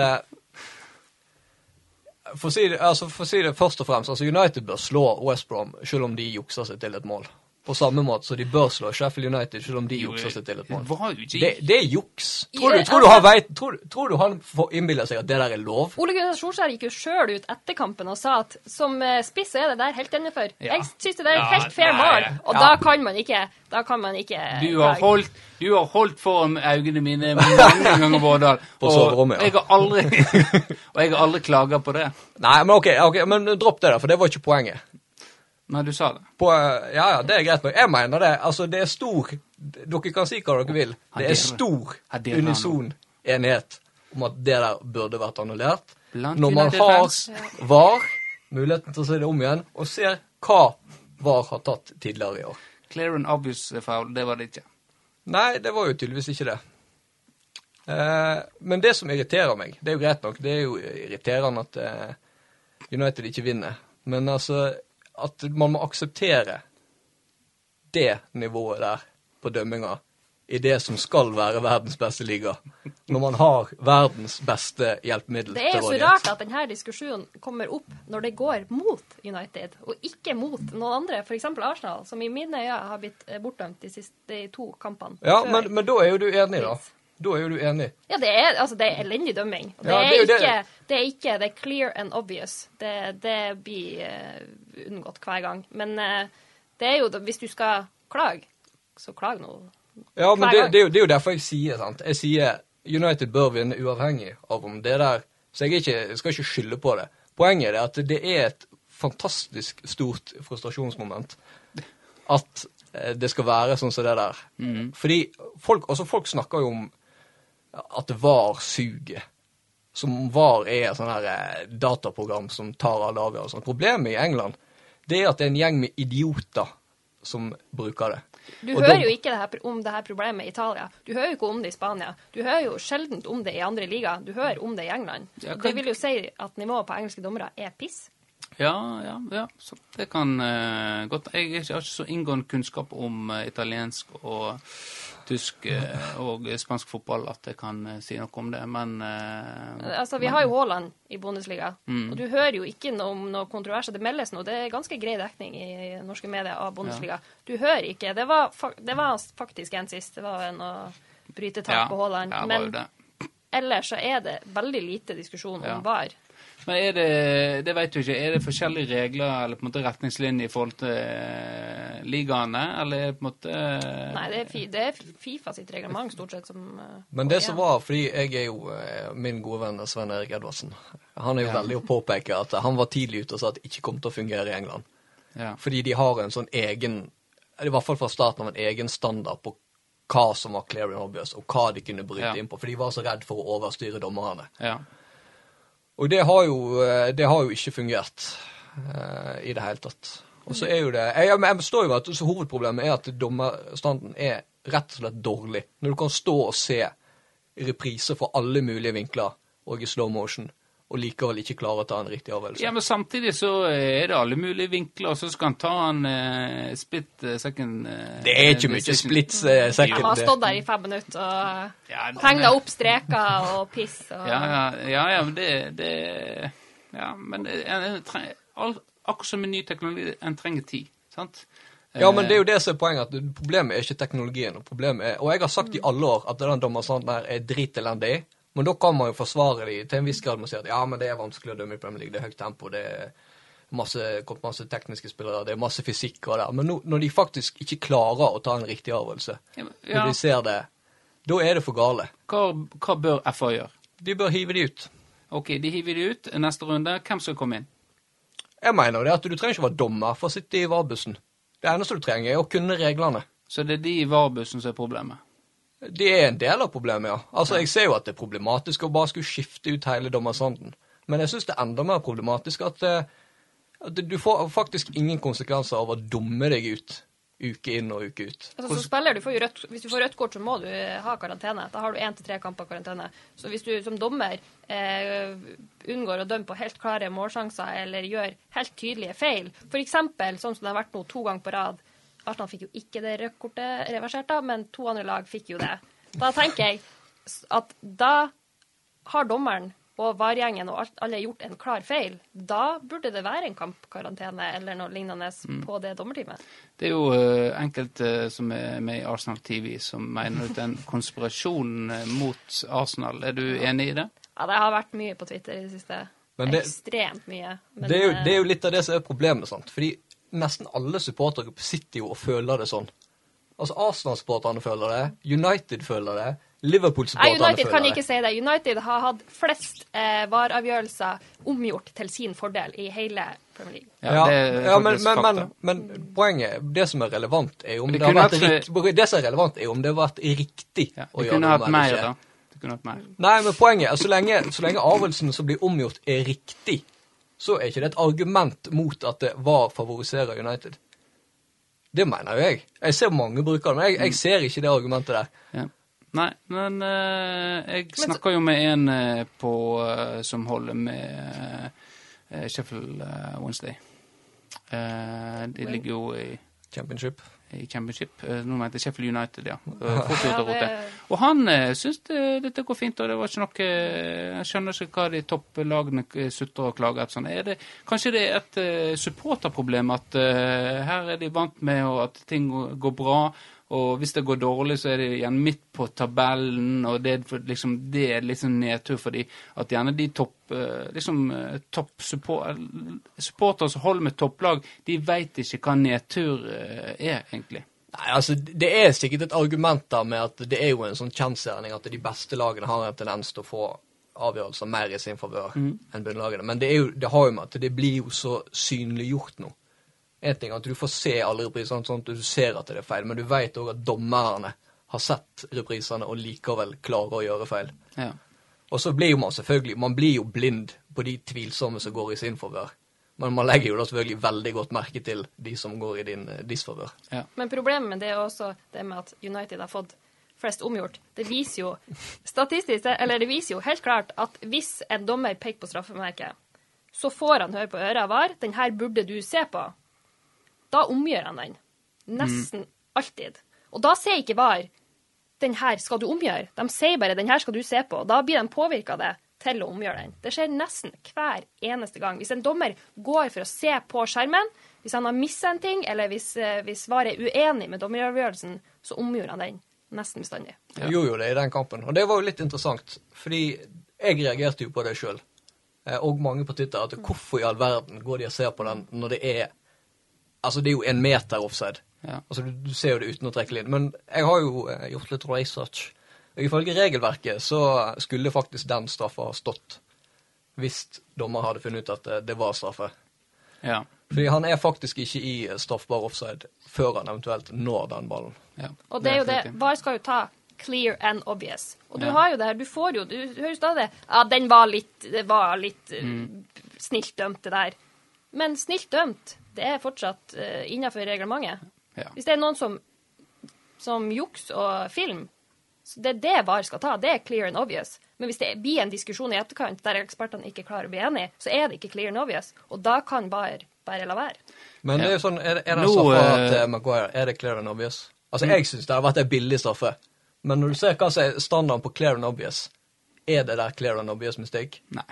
for, å si det, altså, for å si det først og fremst, altså United bør slå West Brom selv om de jukser seg til et mål. På samme måte så de bør slå Sheffield United selv om de jukser seg til et mål. Det, det er juks. Tror du, tror, du han vet, tror, tror du han får innbille seg at det der er lov? Ole Gunnar Solskjær gikk jo sjøl ut etter kampen og sa at som eh, spiss er det der helt innenfor. Ja. Jeg syns det er et helt fair mål, og ja. da kan man ikke Da kan man ikke Du har holdt, du har holdt foran øynene mine mange ganger, Vårdal. På og soverommet, ja. Jeg har aldri, og jeg har aldri klaga på det. Nei, men ok, ok, men dropp det, da, for det var ikke poenget. Men du sa det. På, ja, ja, det er greit nok. Jeg mener det. Altså, det er stor Dere kan si hva dere vil. Det er stor unison enighet om at det der burde vært annullert. Når man har. VAR, muligheten til å se det om igjen, og ser hva VAR har tatt tidligere i år. Clear and obvious foul, det var det ikke. Nei, det var jo tydeligvis ikke det. Eh, men det som irriterer meg, det er jo greit nok, det er jo irriterende at eh, United ikke vinner. Men altså, at man må akseptere det nivået der på dømminga i det som skal være verdens beste liga, når man har verdens beste hjelpemiddel Det er så rart at denne diskusjonen kommer opp når det går mot United, og ikke mot noen andre, f.eks. Arsenal, som i mine øyne har blitt bortdømt de siste de to kampene. Ja, men, men da er jo du enig, da. Da er jo du enig. Ja, det er, altså, det er elendig dømming. Det, Ja, det er ikke, det er ikke det er clear and obvious. Det, det blir eh, unngått hver gang. Men eh, det er jo Hvis du skal klage, så klag nå. Ja, men det, det, er jo, det er jo derfor jeg sier sant? Jeg sier United bør vinne uavhengig av om det der Så jeg, er ikke, jeg skal ikke skylde på det. Poenget er at det er et fantastisk stort frustrasjonsmoment at eh, det skal være sånn som det der. Fordi folk, altså folk snakker jo om at VAR suger. Som VAR er et sånn her eh, dataprogram som tar alle avgjørelser. Problemet i England det er at det er en gjeng med idioter som bruker det. Du Og hører da- jo ikke det her, om det her problemet i Italia. Du hører jo ikke om det i Spania. Du hører jo sjelden om det i andre liga. Du hører om det i England. Ja, Det vil jo si at nivået på engelske dommere er piss. Ja, ja, ja. Så det kan uh, godt Jeg har ikke så inngående kunnskap om uh, italiensk og tysk eh, og spansk fotball at jeg kan eh, si noe om det, men eh, Altså, Vi har jo Haaland i Bundesliga, Mm. og du hører jo ikke om noe kontroverser. Det meldes nå. Det er ganske grei dekning i norske medier av Bundesliga. Du hører ikke. Det var, det var faktisk en sist. Det var en å bryte tak ja, på Haaland. ja, Men ellers så er det veldig lite diskusjon Ja. om VAR. Men er det det vet du ikke, er det forskjellige regler eller på en måte retningslinjer i forhold til eh, ligaene, eller er det på en måte eh, Nei, det er, fi det er Fifa sitt reglement stort sett som eh, Men det som var, fordi jeg er jo min gode venn Sven Erik Edvardsen Han er jo Ja. veldig å påpeke at han var tidlig ute og sa at det ikke kom til å fungere i England. ja. Fordi de har en sånn egen I hvert fall fra starten av en egen standard på hva som var clear and obvious, og hva de kunne bryte Ja. inn på. For de var så redd for å overstyre dommerne. ja. Og det har jo, eh, det har jo ikke fungert uh, i det hele tatt. Og så er jo det Jeg, jeg, forstår jo at hovedproblemet er at dommerstanden er rett og slett dårlig. Når du kan stå og se repriser fra alle mulige vinkler og i slow motion, og likevel ikke klarer å ta en riktig avgjørelse. Ja, men samtidig så er det alle mulige vinkler, og så skal han ta en uh, split eh, second uh, det er ikke mye split second. eh, Han har stått der i fem minutter og Ja, tegna opp streker og piss. Og... Ja, ja, ja, ja men det, det Ja, men akkurat som med ny teknologi, en trenger tid. Sant? Ja, men det er jo det som er poenget, at problemet er ikke teknologien. Og problemet er, og jeg har sagt i alle år at den dommerstanden her er dritelendig, men da kan man jo forsvare de til en viss grad med å si at ja, men det er vanskelig å dømme i Premier League, det er høyt tempo, det er masse, masse tekniske spillere, det er masse fysikk og det. Men no, når de faktisk ikke klarer å ta en riktig avgjørelse, Ja, når de ser det, da er det for gale. hva, hva bør FA gjøre? De bør hive de ut. Ok, de hiver de ut. Neste runde, hvem skal komme inn? Jeg mener det at du trenger ikke være dommer for å sitte i VAR-bussen. Det eneste du trenger, er å kunne reglene. Så det er de i VAR-bussen som er problemet? Det er en del av problemet, ja. Altså, Jeg ser jo at det er problematisk å bare skulle skifte ut hele dommersanden. Men jeg syns det er enda mer problematisk at, eh, at du får faktisk ingen konsekvenser av å dumme deg ut uke inn og uke ut. Altså, så spiller du får jo rødt, Hvis du får rødt kort, så må du eh, ha karantene. Da har du én til tre kamper karantene. Så hvis du som dommer eh, unngår å dømme på helt klare målsjanser eller gjør helt tydelige feil, f.eks. sånn som det har vært nå to ganger på rad Arsenal fikk jo ikke det røde kortet reversert, da, men to andre lag fikk jo det. Da tenker jeg at da har dommeren og VAR-gjengen og alt, alle gjort en klar feil. Da burde det være en kampkarantene eller noe lignende på det dommerteamet. Det er jo eh, enkelte som er med i Arsenal TV som mener at den konspirasjonen en konspirasjon eh, mot Arsenal. Er du enig i det? Ja, det har vært mye på Twitter i det siste. Men det- Ekstremt mye. Men, Det er, jo, eh, det er jo litt av det som er problemet, sant. Fordi nesten alle supportere sitter jo og føler det sånn. Altså Arsenal-supporterne føler det, United føler det, Liverpool-supporterne føler det. United kan ikke si det. United har hatt flest eh, VAR-avgjørelser omgjort til sin fordel i hele Premier League. Ja, det ja men, men, men, men poenget, det som er relevant, er om Det det, har vært rikt, det som er relevant, er om det har vært riktig Ja, å de gjøre kunne noe hatt eller mer, da. De kunne hatt mer. Nei, men poenget er så lenge, så lenge avgjørelsen som blir omgjort, er riktig, så er ikke det et argument mot at det var favoriserer United. Det mener jo jeg. Jeg ser mange bruker det, men jeg, jeg ser ikke det argumentet der. Ja. Nei, men uh, jeg snakker jo med en uh, på, uh, som holder med Sheffield Wednesday. De ligger jo i, Championship. I championship. Eh, nå mente jeg Sheffield United, ja. Eh, Ja, Og han eh, syns det, dette går fint, og det var ikke noe eh, Jeg skjønner ikke hva de topplagene sutrer og klager etter. Sånn. Er det, kanskje det er et supporterproblem at her er de vant med at ting går bra, og hvis det går dårlig, så er de igjen midt på tabellen, og det, liksom, det er liksom nedtur for de, at gjerne de topp eh, liksom, eh, topp support, supportere som holder med topplag, de veit ikke hva nedtur eh, er, egentlig. Nei, altså, Det er sikkert et argument der med at det er jo en sånn kjensgjerning at de beste lagene har en tendens til å få avgjørelser mer i sin favør enn bunnlagene. Men det, jo, det har jo med at det blir jo så synliggjort nå. En ting er at du får se alle reprisene, sånn at du ser at det er feil, men du vet òg at dommerne har sett reprisene og likevel klarer å gjøre feil. Ja. Og så blir jo man selvfølgelig Man blir jo blind på de tvilsomme som går i sin favør. Men man legger jo da selvfølgelig veldig godt merke til de som går i din eh, disfavør. Ja. Men problemet med det er også det med at United har fått flest omgjort. Det viser jo statistisk, eller det viser jo helt klart at hvis en dommer peker på straffemerket, så får han høre på øret av VAR den her burde du se på. Da omgjør han den. Nesten alltid. Og da sier ikke VAR den her skal du omgjøre. De sier bare den her skal du se på. Da blir de påvirka av det til å omgjøre den. Det skjer nesten hver eneste gang. Hvis en dommer går for å se på skjermen, hvis han har missa en ting, eller hvis, eh, hvis VAR er uenig med dommeravgjørelsen, så omgjør han den nesten bestandig. Ja. Gjorde jo det i den kampen. Og det var jo litt interessant, fordi jeg reagerte jo på det sjøl. Og mange på Twitter. At hvorfor i all verden går de og ser på den når det er Altså, det er jo en meter offside. Ja. Altså, du, du ser jo det uten å trekke linjen. Men jeg har jo eh, gjort litt research. Og ifølge regelverket så skulle faktisk den straffa ha stått hvis dommer hadde funnet ut at det, det var straffe. Ja. Fordi han er faktisk ikke i straffbar offside før han eventuelt når den ballen. ja. Og det er jo det. VAR skal jo ta clear and obvious. Og du Ja. har jo det her, du får jo, du hører jo stadig Ja, den var litt, det var litt eh, Mm. snilt dømt, det der. Men snilt dømt, det er fortsatt uh, innenfor reglementet. Ja. Hvis det er noen som, som juks og film, så det er det VAR skal ta. Det er clear and obvious. Men hvis det blir en diskusjon i etterkant der ekspertene ikke klarer å bli enige, så er det ikke clear and obvious. Og da kan VAR bare la være. Men det er jo sånn, er, det- er det Nå, eh, Mm. Maguire er det clear and obvious? Altså, Jeg syns det har vært en billig straffe. Men når du ser hva som er standarden på clear and obvious, er det der clear and obvious mistake? Nei.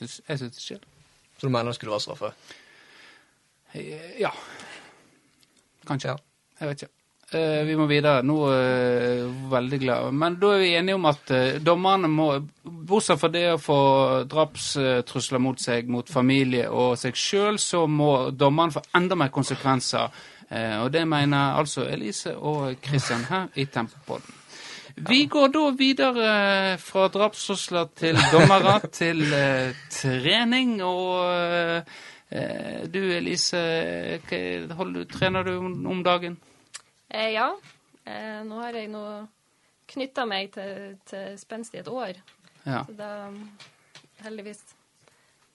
Syns- Jeg syns ikke det. Så du mener det skulle være straffe? Eh, Ja. Kanskje. Ja. Jeg vet ikke. Eh, vi må videre. Nå er jeg veldig glad. Men da er vi enige om at eh, dommerne må, bortsett fra det å få drapstrusler mot seg, mot familie og seg sjøl, så må dommerne få enda mer konsekvenser. Og det mener altså Elise og Kristian her i Tempopodden. Vi går da videre fra drapstrusler til dommere til trening. Og du Elise, holder, du- trener du om, dagen? Eh, ja. Eh, nå har jeg nå knytta meg til, til spenst i et år. Ja. Så da heldigvis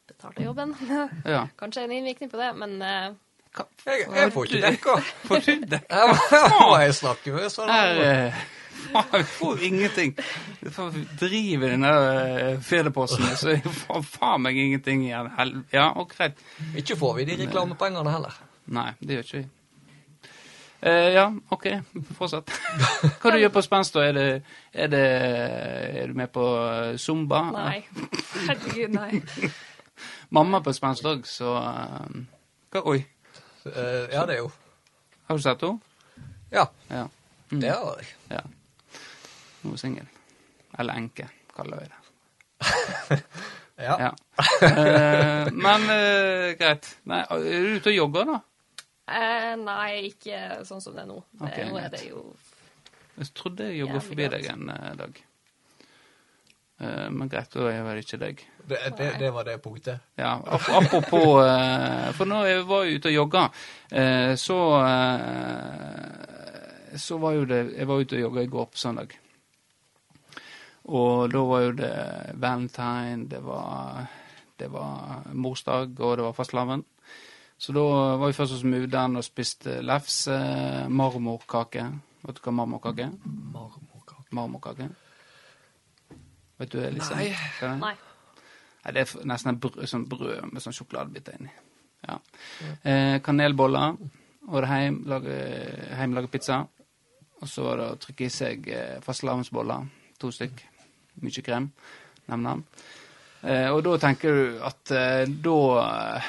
betalte jobben. ja. Kanskje en innvirkning på det, men eh, Jeg, jeg får ikke dekka. Får du det? Hva må jeg snakker med sånn. Vi får ingenting. Vi får drive den der eh, så jeg får faen meg ingenting igjen. Ja, og greit. Ikke får vi de reklamepengene heller. Nei, det gjør ikke vi. Uh, ja, OK. Fortsett. Hva du gjør på spenst, da? Er, det, er, det, er du med på eh, zumba? nei. Herregud, nei. Mamma på spenst òg, så uh, hva, Oi, Uh, ja, det er jo har du sett henne? Ja, Ja. det har jeg. ja. Nå singel. Eller enke, kaller vi det. Ja. Ja. Eh, men eh, greit. Nei, er du ute og jogger, da? Eh, nei, ikke sånn som det er nå. Det, Ok, nå er det jo Jeg trodde jeg jogga forbi deg en eh, dag. Eh, men greit, da er jeg vel ikke deg. Det, det, det var det punktet. Ja, ap apropos eh, For når jeg var ute og jogga, eh, så Så var jo det Jeg var ute og jogga i går på søndag. Og da var jo det valentine, det var, det var morsdag, og det var fastelavn. Så da var vi først hos mudder'n og spiste lefse, marmorkake. Vet du hva marmorkake er? Marmorkake. Marmorkake. Vet du, Elise? Nei. Hva er det? Nei. Nei, det er nesten en brød, sånn brød med sånn sjokoladebiter inni. Ja. Eh, kanelboller. Og det hjemme lage, pizza. Og så var det å trykke i seg eh, fastelavnsboller. To stykk. Mye krem. Nam-nam. Eh, og da tenker du at eh, da eh,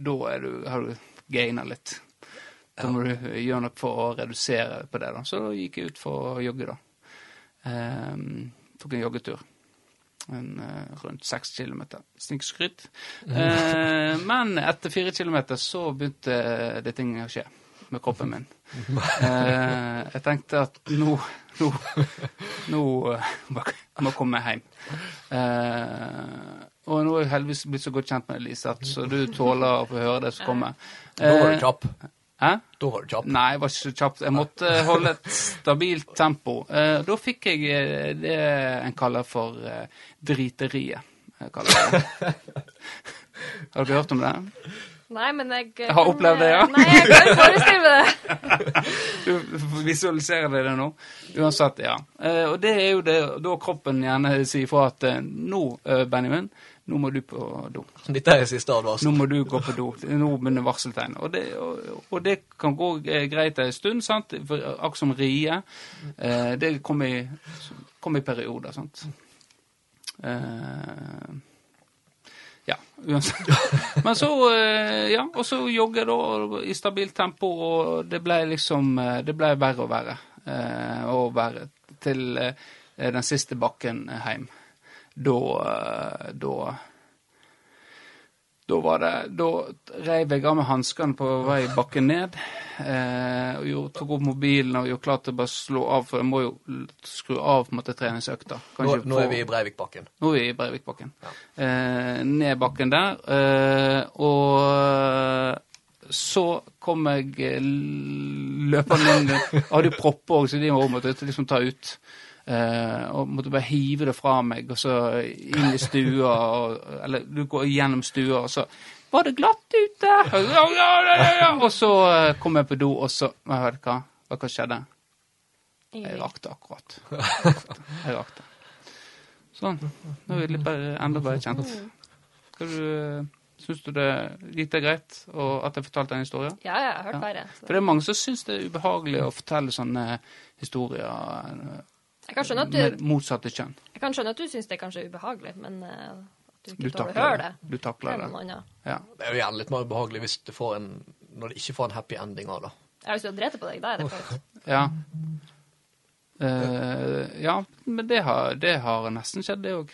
Da er du, har du gaina litt. Da må du gjøre noe for å redusere på det. da. Så da gikk jeg ut for å jogge, da. Eh, tok en joggetur. En, eh, rundt seks kilometer. Snikskryt. Eh, men etter fire kilometer så begynte det ting å skje med kroppen min. Eh, jeg tenkte at nå Nå, nå eh, må jeg komme hjem. Eh, og nå er jeg heldigvis blitt så godt kjent med Elise, at så du tåler å få høre det som kommer. Da var Eh, du kjapp. Hæ? Da var du kjapp. Nei, jeg var ikke så kjapp. Jeg måtte holde et stabilt tempo. Eh, da fikk jeg eh, det en kaller for eh, driteriet. Kaller det. Har dere hørt om det? Nei, men jeg Jeg har opplevd det, ja. Nei, jeg kan forestille det. Du visualiserer det nå. Uansett, ja. Eh, og det er jo det da kroppen gjerne sier fra at eh, nå, eh, Benjamin, nå må du på do. Dette er siste advarsel. Nå må du gå på do. Nå begynner varseltegn. Og det, og, og det kan gå eh, greit en stund, sant? Akkurat som rie. Eh, det kommer i, kom i perioder, sant. Eh, ja, uansett. Men så, eh, ja, og så jogge da i stabilt tempo, og det ble liksom eh, Det ble verre og verre. Å og verre til eh, den siste bakken hjem. Da eh, Da da var det, da reiv jeg av meg hanskene på vei bakken ned. Eh, og jo, tok opp mobilen og gjorde klart til bare slå av, for jeg må jo skru av på en måte treningsøkta. Nå, nå er vi i Breivikbakken. nå er vi i Breivikbakken. Eh, ned bakken der. Eh, og så kom jeg eh, løpende inn Jeg hadde jo propper òg, så de måtte jeg liksom ta ut. Eh, og måtte bare hive det fra meg, og så inn i stua. Og, eller du går gjennom stua, og så Var det glatt ute? Ja, ja, ja, ja, ja. Og så eh, kom jeg på do, og så Hva vet du hva? Hva skjedde? Jeg rakk rakte akkurat. Jeg rakte. Sånn. Nå er vi bedre, enda bedre kjent. Skal du, Syns du det gikk det greit og at jeg fortalte en historie? Ja, ja, jeg har hørt Ja. verre. så- For det er mange som syns det er ubehagelig å fortelle sånne historier Jeg kan skjønne at med du, motsatte kjønn. jeg kan skjønne at du syns det er kanskje ubehagelig, men eh, at du ikke tåler å høre det. det. Du takler er det. Ja. Det er jo gjerne litt mer ubehagelig hvis du får en, når du ikke får en happy ending av det. Ja, hvis du har drept på deg. Da er det flaut. Ja. Uh, ja, men det har, det har nesten skjedd, det òg.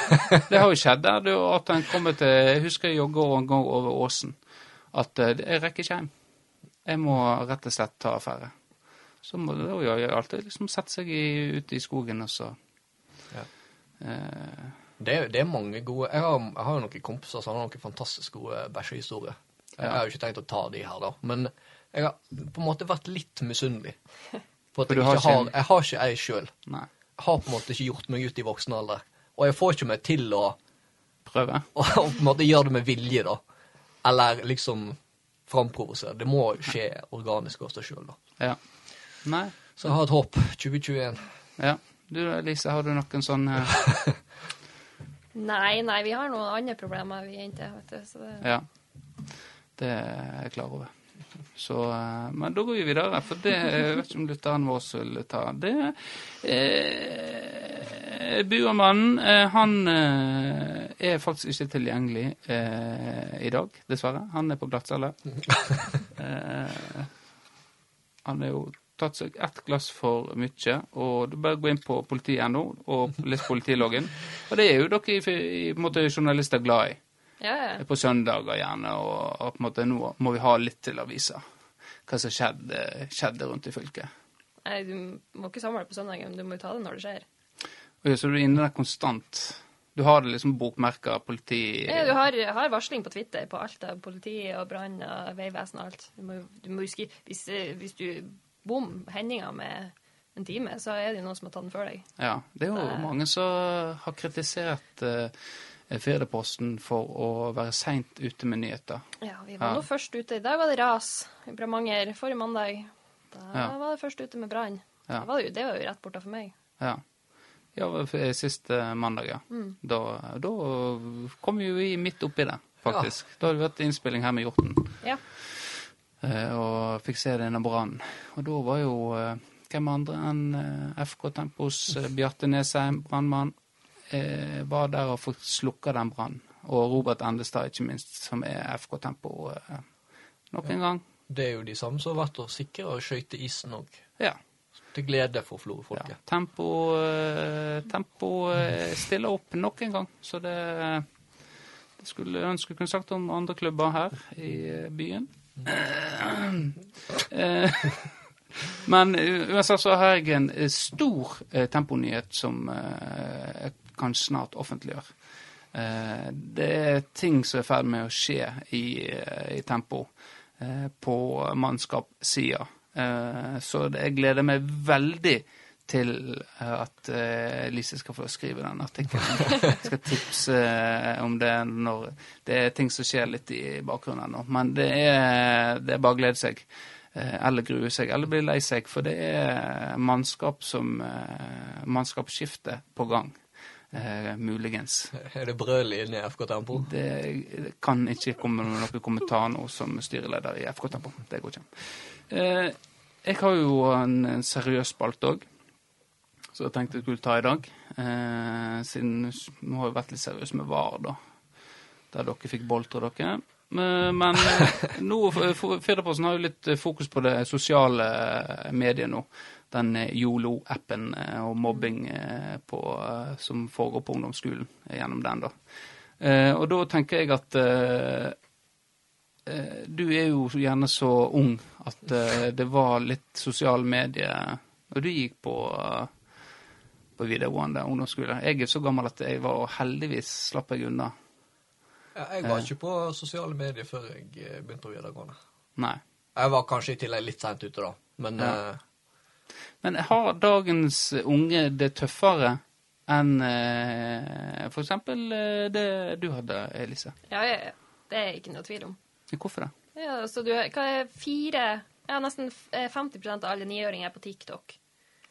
Det har jo skjedd der det, at en kommer til Jeg husker jeg jogga en gang over åsen. At uh, jeg rekker ikke hjem. Jeg må rett og slett ta affære. Så må det jo alltid liksom sette seg ute i skogen og så Ja. eh, Det, er- det er mange gode Jeg har, jeg har jo noen kompiser som har noen fantastisk gode bæsjehistorier. Jeg Ja. har jo ikke tenkt å ta de her, da. Men jeg har på en måte vært litt misunnelig. For at For jeg har ikke har, jeg har ikke ei sjøl. Jeg har på en måte ikke gjort meg ut i voksen alder. Og jeg får ikke meg til å, Prøve. å på en måte gjøre det med vilje, da. Eller liksom framprovosere. Det må skje organisk av seg sjøl, da. Ja. Nei. Så jeg har et håp. 2021. Ja. Du Lise, har du noen sånn eh, Nei, nei, vi har noen andre problemer, vi jenter. vet du. Så det... Ja. Det er jeg klar over. Så, eh, men da går vi videre, for det jeg vet ikke om lytteren vår vil ta. Det eh, Buamannen, eh, han eh, er faktisk ikke tilgjengelig eh, i dag, dessverre. Han er på glattcelle. Eh, han er jo tatt seg ett glass for mye, og du bare gå inn på politiet.no og les politiloggen. Og det er jo dere i, i måte journalister glad i Ja, ja. på søndager gjerne, og, og på en måte nå må vi ha litt til avisa. hva som skjedde, skjedde rundt i fylket. Nei, du må ikke samle på søndagen, men du må jo ta det når det skjer. Og så er inne der konstant. Du har det liksom bokmerker, politi Ja, du har, har varsling på Twitter på alt av politi og brann og veivesen og alt. Du må, du må huske Hvis, eh, hvis du bom hendinga med en time, så er det jo noen som har tatt den før deg. Ja, det er jo Det- mange som har kritisert uh, Firdaposten for å være seint ute med nyheter. Ja, vi var Ja. nå først ute. I dag var det ras i Bremanger. Forrige mandag. Da Ja. var det først ute med brann. Ja. Da var Det, jo- det var jo rett borte for meg. Ja. Ja, sist siste mandag, ja. Mm. Da, da kom jo midt oppi det, faktisk. Da hadde vi hatt innspilling her med Hjorten. Ja. Eh, og fikk se denne brannen. Og da var jo eh, hvem andre enn eh, FK Tempos Bjarte Nesheim, brannmann, var der og fikk slukka den brannen. Og Robert Endestad, ikke minst, som er FK Tempo nok en gang. Det er jo de samme som har vært og sikra og skøyte isen òg. Ja. Til glede for ja. Florø-folket. Tempo, eh, tempo eh, stiller opp nok en gang, så det, det skulle ønske jeg kunne sagt om andre klubber her i byen. Eh, Men uansett så har jeg en eh, stor eh, temponyhet som eh, jeg kan snart offentliggjøre. Eh, det er ting som er i ferd med å skje i, eh, i tempo eh, på mannskapssida. Eh, så jeg gleder meg veldig til eh, at uh, Lise skal få skrive den artikkelen. Jeg skal tipse eh, om det når Det er ting som skjer litt i bakgrunnen ennå. Men det er, det er bare å glede seg. Eh, eller grue seg, eller bli lei seg. For det er mannskap som eh, Mannskapsskifte på gang. Eh, muligens. Er det brøl inne i FK Tempo? Det kan ikke komme noen kommentar nå som styreleder i FK Tempo. Det går ikke. Eh, jeg har jo en, en seriøs spalte òg, så jeg tenkte jeg skulle ta i dag. Eh, siden vi har jo vært litt seriøse med VAR, da. Der dere fikk boltre dere. Men, men eh, nå Firdaposten har jo litt eh, fokus på det sosiale eh, mediet nå. Den eh, Yolo-appen eh, og mobbing eh, på, eh, som foregår på ungdomsskolen eh, gjennom den, da. Eh, og da tenker jeg at eh, eh, du er jo gjerne så ung at uh, det var litt sosiale medier Og du gikk på, eh, på videregående ungdomsskole. Jeg er så gammel at jeg var heldigvis slapp jeg unna. Ja, jeg var ikke på sosiale medier før jeg eh, begynte på videregående. Nei. Jeg var kanskje i tillegg litt seint ute, da. Men Ja. eh, Men har dagens unge det tøffere enn eh, for eksempel eh, det du hadde, Elise? Ja. Det er ikke noe tvil om. Hvorfor det? Ja, så du, hva er fire Ja, nesten eh, 50% av alle niåringer er på TikTok.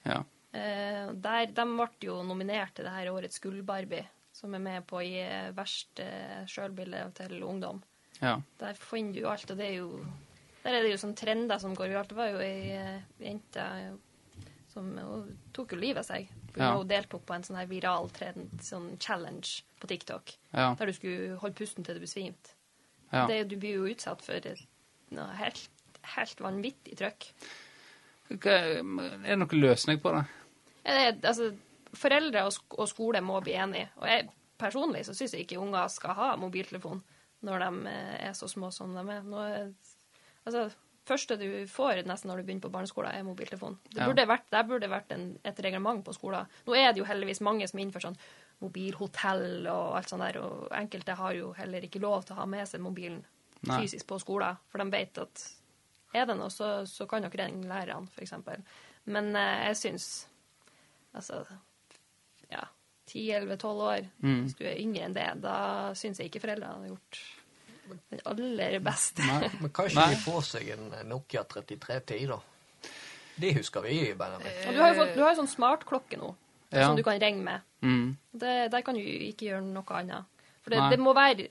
Ja. Eh, der, de ble jo nominert til det her årets Gull-Barbie, som er med på å gi verst eh, sjølbilde til ungdom. ja. Der finner du jo alt, og det er jo Der er det jo sånn trender som går. Det var jo ei eh, jente som hun tok jo livet av seg. For Ja. Hun deltok på en sånn her viral trend, sånn challenge på TikTok, Ja. der du skulle holde pusten til du besvimte. ja. Det, du blir jo utsatt for noe helt, helt vanvittig trøkk. Er det noen løsning på det? Altså, foreldre og, sk og skole må bli enige. Og jeg personlig så syns jeg ikke unger skal ha mobiltelefon når de eh, er så små som de er. Nå, altså, første du får nesten når du begynner på barneskolen, er mobiltelefon. Det Ja. burde vært, der burde vært en, et reglement på skolen. Nå er det jo heldigvis mange som innfører sånn mobilhotell og alt sånt der, og enkelte har jo heller ikke lov til å ha med seg mobilen Nei. fysisk på skolen, for de vet at er det noe, så, så kan dere ringe lærerne, f.eks. Men eh, jeg syns Altså, ja 10-11-12 år, Mm. hvis du er yngre enn det, da syns jeg ikke foreldrene har gjort den aller beste. Nei. Men kan ikke Nei. de få seg en Nokia 3310, da? Det husker vi, Benjamin. Og du har jo fått, du har sånn smartklokke nå, Ja. som du kan ringe med. Mm. Det, der kan du ikke gjøre noe annet. For det, det må være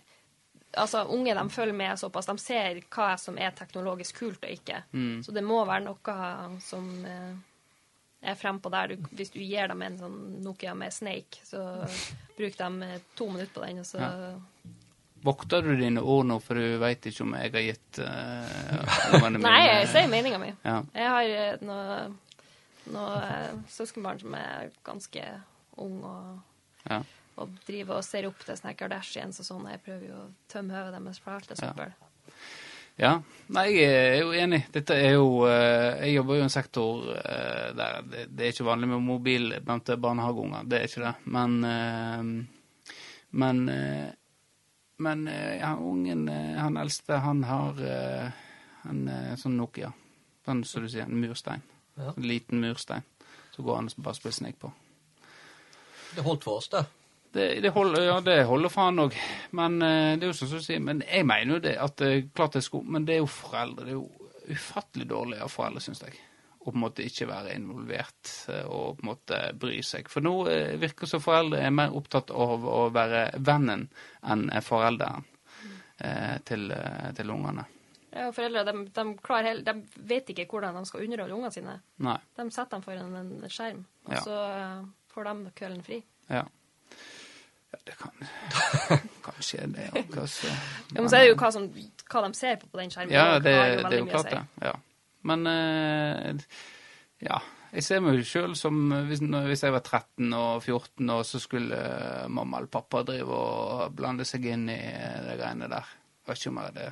Altså, unge de følger med såpass. De ser hva som er teknologisk kult og ikke. Mm. Så det må være noe som eh, er frempå der. Du, hvis du gir dem en sånn Nokia med Snake, så bruker de eh, to minutter på den, og så Vokter du dine ord nå, for du veit ikke om jeg har gitt uh, Nei, jeg sier meninga mi. Ja. Jeg har noen noe, noe eh, søskenbarn som er ganske ung og, Ja. og driver og ser opp til sånne Kardashians og sånn. Jeg prøver jo å tømme hodet deres for alt det Ja. Ja, nei, jeg er jo enig. Dette er jo eh, Jeg jobber jo i en sektor eh, der det, det er ikke vanlig med mobil blant barnehageunger. Det er ikke det. Men eh, Men Men ja, ungen, han eldste, han har en sånn Nokia. Sånn som du sier, en murstein. Ja. En liten murstein. Så går han og bare spiller snek på. Det holdt for oss, det. Det, det holder, ja, det holder faen òg. Men eh, det er jo sånn som du sier, men jeg mener jo det at eh, klart det er sko, men det er jo foreldre. Det er jo ufattelig dårlig av foreldre, syns jeg. Å på en måte ikke være involvert eh, og på en måte bry seg. For nå virker det som foreldre er mer opptatt av å være vennen enn forelderen til, til ungene. Ja, foreldre de, de, klarer de vet ikke hvordan de skal underholde ungene sine. Nei. De setter dem foran en skjerm, og Ja. så får de kvelden fri. Ja. Ja det kan Kanskje det altså. Ja, men så er det jo hva, som, hva de ser på på den skjermen. Ja, det, det, det er jo klart det. Ja. Men eh, ja. Jeg ser meg sjøl som hvis, hvis jeg var 13 og 14, og så skulle eh, mamma eller pappa drive og blande seg inn i eh, de greiene der. Jeg vet ikke om jeg hadde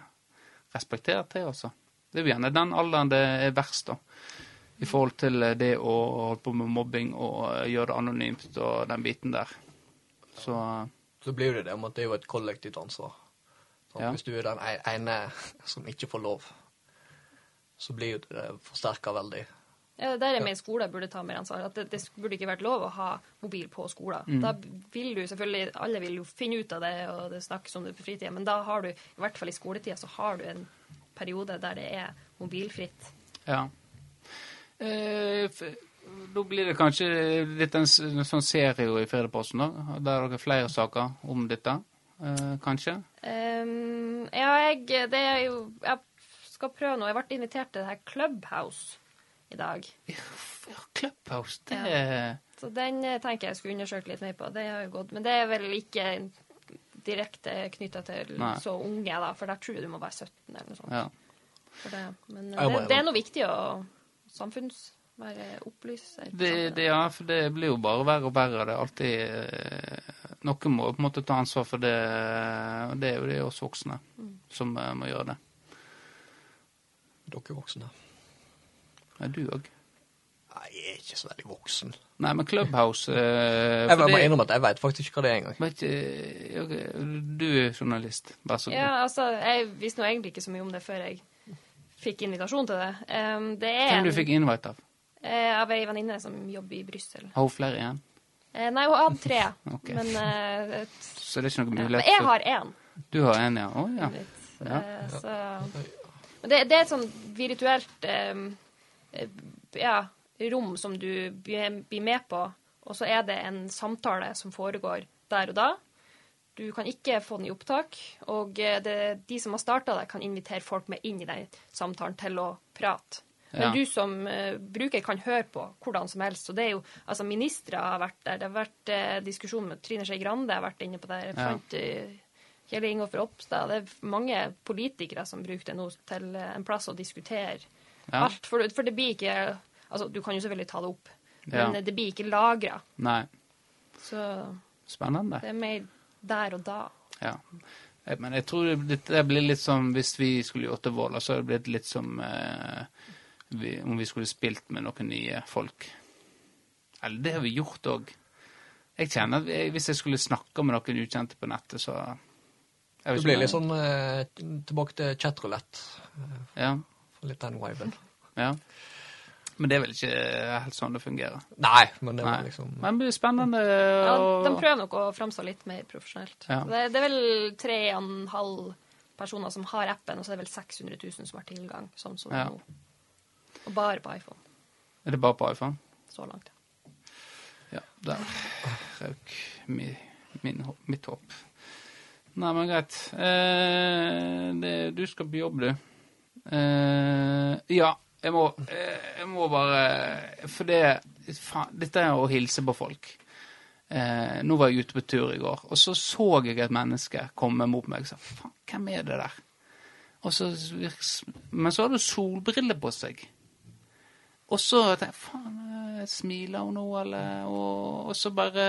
respektert det, altså. Det er jo gjerne den alderen det er verst, da. I forhold til det å holde på med mobbing og gjøre det anonymt og den biten der. Så Så blir det det om at det er jo et kollektivt ansvar. Så, Ja. Hvis du er den ene som ikke får lov, så blir jo det forsterka veldig. Ja, det der jeg mener skolen burde ta mer ansvar. At det, det burde ikke vært lov å ha mobil på skolen. Mm. Da vil du selvfølgelig, Alle vil jo finne ut av det, og det snakkes om det på fritida, men da har du, i hvert fall i skoletida, så har du en periode der det er mobilfritt. Ja. Eh, da blir det kanskje litt en, en sånn serie i Firdaposten, da. Der dere flere saker om dette, eh, kanskje? Um, ja, jeg, det er jo Jeg skal prøve noe. Jeg ble invitert til det her Clubhouse i dag. Ja, Clubhouse, det Så den eh, tenker jeg skulle undersøke litt mer på. Det har jo gått, Men det er vel ikke direkte knytta til Nei. så unge, da, for der tror jeg du må være 17 eller noe sånt. Ja. Det. Men eh, det, det er noe viktig å samfunns... Være opplyser. Det, det, ja, for det blir jo bare verre og verre. Det er alltid eh, Noen må på en måte ta ansvar for det, og det er jo det oss voksne som eh, må gjøre det. Dere voksne. Ja, du òg. Nei, jeg er ikke så veldig voksen. Nei, men Clubhouse eh, Jeg må innrømme at jeg vet faktisk ikke hva det er engang. Okay, Du er journalist, vær så god. Ja, altså, jeg visste nå egentlig ikke så mye om det før jeg fikk invitasjon til det. Um, det er Hvem du fikk invite av? Eh, av ei venninne som jobber i Brussel. Har hun flere igjen? Eh, nei, hun hadde tre, okay. men, eh, Så det er ikke noe ja, men jeg har én. Du har en, ja? Å ja. litt. Ja. Eh, Så Men det, det er et sånn virtuelt ja, rom som du blir med på, og så er det en samtale som foregår der og da. Du kan ikke få den i opptak, og det, de som har starta det, kan invitere folk med inn i den samtalen til å prate. Men Ja. du som uh, bruker kan høre på hvordan som helst. Og det er jo, altså Ministre har vært der. Det har vært uh, diskusjon med Trine Skei Grande har vært inne på det. Jeg fant uh, Kjell Ingolf Ropstad. Det er mange politikere som bruker det nå til en plass å diskutere Ja. alt. For, for det blir ikke Altså, du kan jo selvfølgelig ta det opp, Ja. men det blir ikke lagra. Så Spennende. det er mer der og da. Ja. Men jeg tror det, det blir litt som hvis vi skulle gjort det Våler, så hadde det blitt litt som eh, vi, om vi skulle spilt med noen nye folk. Eller det har vi gjort òg. Jeg kjenner at jeg, hvis jeg skulle snakke med noen ukjente på nettet, så jeg Det blir litt sånn eh, tilbake til chatrulett. Ja. Litt den viben. ja. Men det er vel ikke helt sånn det fungerer. Nei, men det liksom Men det blir spennende Ja, de prøver nok å framstå litt mer profesjonelt. Ja. Det, det er vel tre og en halv personer som har appen, og så er det vel 600 000 som har tilgang, sånn som Ja. nå. Og bare på iPhone, Er det bare på iPhone? så langt. Ja, der røk mi, min, mitt håp. Nei, men greit. Eh, det, du skal på jobb, du. Eh, ja, jeg må, eh, jeg må bare For det faen, Dette er å hilse på folk. Eh, nå var jeg ute på tur i går, og så så jeg et menneske komme mot meg og sa faen, hvem er det der? Og så, men så hadde hun solbriller på seg. Og så tenkte jeg faen, eh, smiler hun nå, eller? Og, og så bare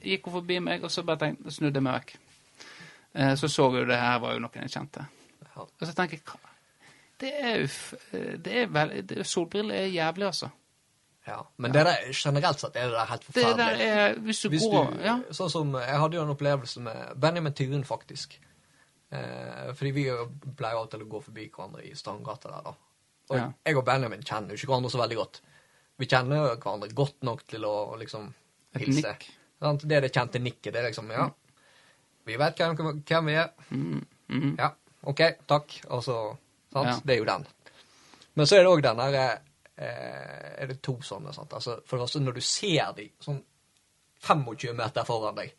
gikk hun forbi meg, og så bare tenkte, snudde jeg meg vekk. Eh, så så jeg jo det her var jo noen jeg kjente. Og så tenker jeg hva- Det er jo eh, det er vel, det, Solbriller er jævlig, altså. Ja. Men det der, generelt sett er det der helt Det der er Hvis du Hvis du, går Ja. Sånn som, Jeg hadde jo en opplevelse med Benjamin Tyren, faktisk. Eh, fordi vi pleier jo til å gå forbi hverandre i Strandgata der, da. Og Ja. jeg og Benjamin kjenner jo ikke hverandre så veldig godt. Vi kjenner hverandre godt nok til å liksom hilse. Det er det kjente nikket. Det er liksom Ja, vi vet hvem, hvem vi er. Mm, mm, Ja, OK, takk. Og så Sant? Ja. Det er jo den. Men så er det òg den derre eh, Er det to sånne, sant? Altså, for det første, når du ser de sånn 25 meter foran deg,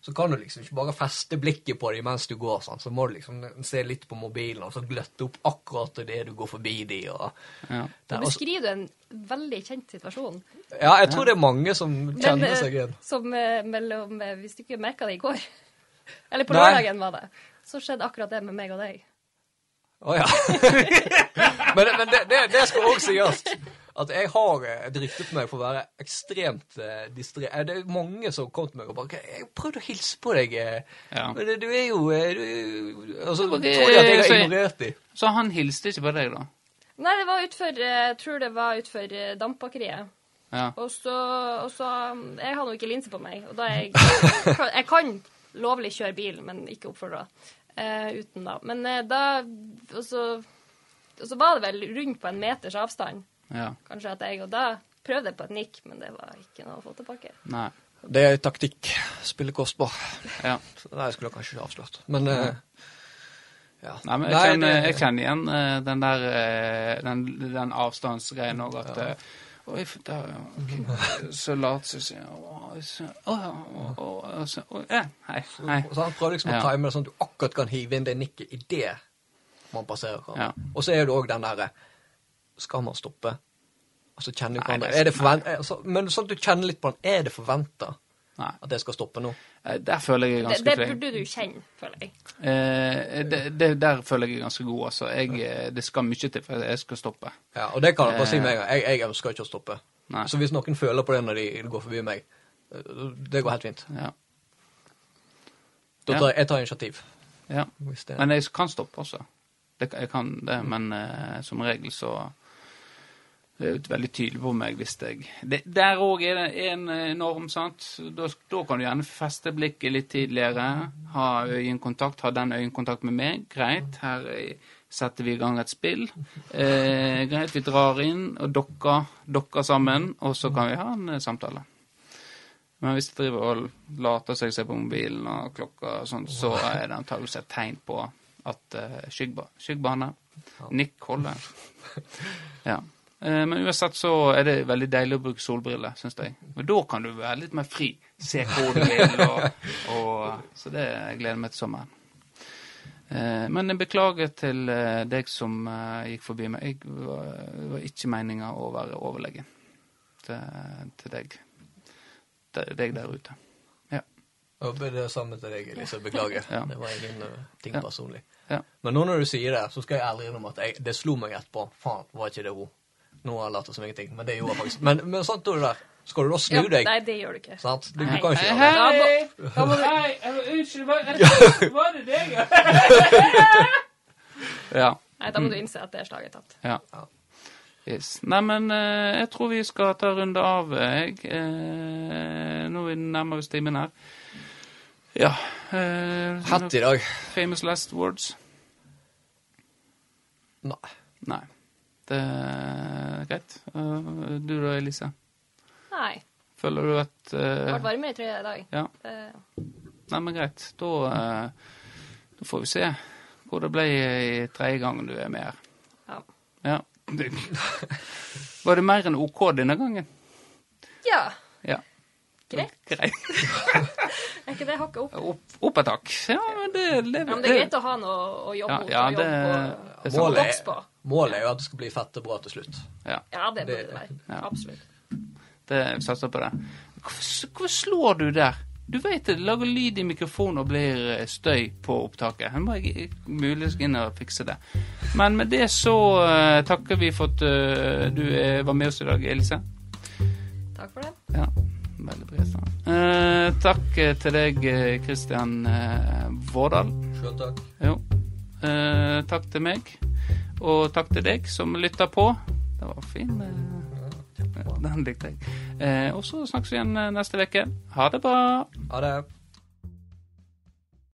så kan du liksom ikke bare feste blikket på dem mens du går. sånn. Så må du liksom se litt på mobilen og så gløtte opp akkurat det du går forbi de, og ja. det, beskriver du en veldig kjent situasjon. Ja, jeg tror det er mange som kjenner Men, seg igjen. Som eh, mellom eh, Hvis du ikke merka det i går, eller på lørdagen var det, så skjedde akkurat det med meg og deg. Å ja. men men det, det, det skal også sies at jeg har eh, driftet meg for å være ekstremt eh, distré... eh, Det er mange som kom til meg og bare 'Jeg prøvde å hilse på deg, eh, Ja. men du er jo du, Og så tror det- jeg at jeg har ignorert dem. Så han hilste ikke på deg, da? Nei, det var utfor Jeg tror det var utfor Dampbakeriet. Ja. Og så, og så um, Jeg har nå ikke linse på meg, og da er jeg Jeg kan lovlig kjøre bil, men ikke oppfordra Uh, uten, da. Men uh, da og så, og så var det vel rundt på en meters avstand, ja. kanskje, at jeg Og da prøvde på et nikk, men det var ikke noe å få tilbake. Nei. Det er taktikk. Spille kostbar. Ja. Så Nei, jeg skulle kanskje ikke avslørt. Men eh, ja. Nei, men jeg Nei, kjenner, det- jeg kjenner igjen uh, den der uh, den, den avstandsgreien òg, at eh, Oi, f- da, ok. Så lat som ja, ja, Hei. Hei. Så han prøver liksom å time det sånn at du akkurat kan hive inn det nikket idet man passerer. Ja. Og så er det òg den derre Skal man stoppe? Altså, kjenner du Nei, det er Er det forvent altså, men sånn at du kjenner litt på den. Er det forventa at jeg skal stoppe nå? Eh, Der føler jeg er Det, ganske det flink. burde du kjenne, føler jeg. Eh, det, det, der føler jeg er ganske god, altså. Jeg, eh, det skal mye til for at jeg skal stoppe. Ja, Og det kan jeg bare si Eh. med en gang. Jeg, jeg ønsker ikke å stoppe. Nei. Så hvis noen føler på det når de går forbi meg, det går helt fint. Ja. Da tar jeg, jeg tar initiativ. ja. Hvis det, Men jeg kan stoppe også. Det, jeg kan det, men eh, som regel så det er jo veldig tydelig på meg hvis jeg det, Der òg er det en eh, norm, sant. Da, da kan du gjerne feste blikket litt tidligere. Ha øyekontakt. Ha den øyekontakt med meg. Greit. Her eh, setter vi i gang et spill. Eh, greit, vi drar inn og dokker, dokker sammen, og så kan vi ha en eh, samtale. Men hvis de driver og later seg se på mobilen og klokka og sånn, så er det antakelig et tegn på at uh, skyggeba skyggebane. Nikk holder. Ja. Eh, men uansett så er det veldig deilig å bruke solbriller, syns jeg. Men da kan du være litt mer fri. Se hvor du vil. Og, og, så det jeg gleder meg til sommeren. Eh, men jeg beklager til eh, deg som gikk forbi meg. Jeg var, det var ikke meninga å være overlegen til, til deg. Til deg der ute. Ja. Jeg håper det er samme til deg, Elise. Beklager. Ja. Det var ingen ting personlig. Ja. Men nå når du sier det, så skal jeg ærlig innrømme at jeg, det slo meg etterpå. Faen, var ikke det hun? Nå har jeg latt som ingenting, men det gjorde jeg faktisk. Men, men sånn, du er der. Skal du da snu Ja, deg? nei, det gjør du ikke. Sant? Du, du kan ikke gjøre Hei, det. hei! Hei, eh, unnskyld, var, var det deg? ja. Nei, da må du innse at det slaget er tatt. Ja. Yes. Nei, men eh, jeg tror vi skal ta runde av, jeg. Eh, nå nærmer vi oss timen her. Ja. Hatt Hett i dag. famous last words? Nei. Nei. Det er greit. Eh, du da, Elise? Nei. Føler du at Det eh, ble varmere i tredje dag. Ja. Det, Nei, men greit. Da, uh, da får vi se hvor det ble i tredje gangen du er med her. ja. Ja. Var det mer enn OK denne gangen? ja. Ja. Greit. Greit. Er ikke det hakket opp? Opp, opp et hakk. Ja, men det, det, Ja, men det er greit å ha noe å jobbe mot ja, og jobbe det- på. og, og vokse på. Målet er jo at det skal bli fett og bra til slutt. Ja, Ja, det burde Det- være. ja. Absolutt. det vi satser på det. Hvorfor, hvorfor slår du der? Du vet det lager lyd i mikrofonen og blir eh, støy på opptaket. Jeg må jeg muligens inn og fikse det. Men med det så uh, takker vi for at uh, du uh, var med oss i dag, Elise. Takk for det. Ja, veldig uh, Takk eh, til deg, Kristian uh, Vårdal. Sjøl takk. Jo. Eh, takk til meg, og takk til deg som lytta på. Det var fin. eh, den likte jeg. Eh, og så snakkes vi igjen eh, neste uke. Ha det bra. Ha det.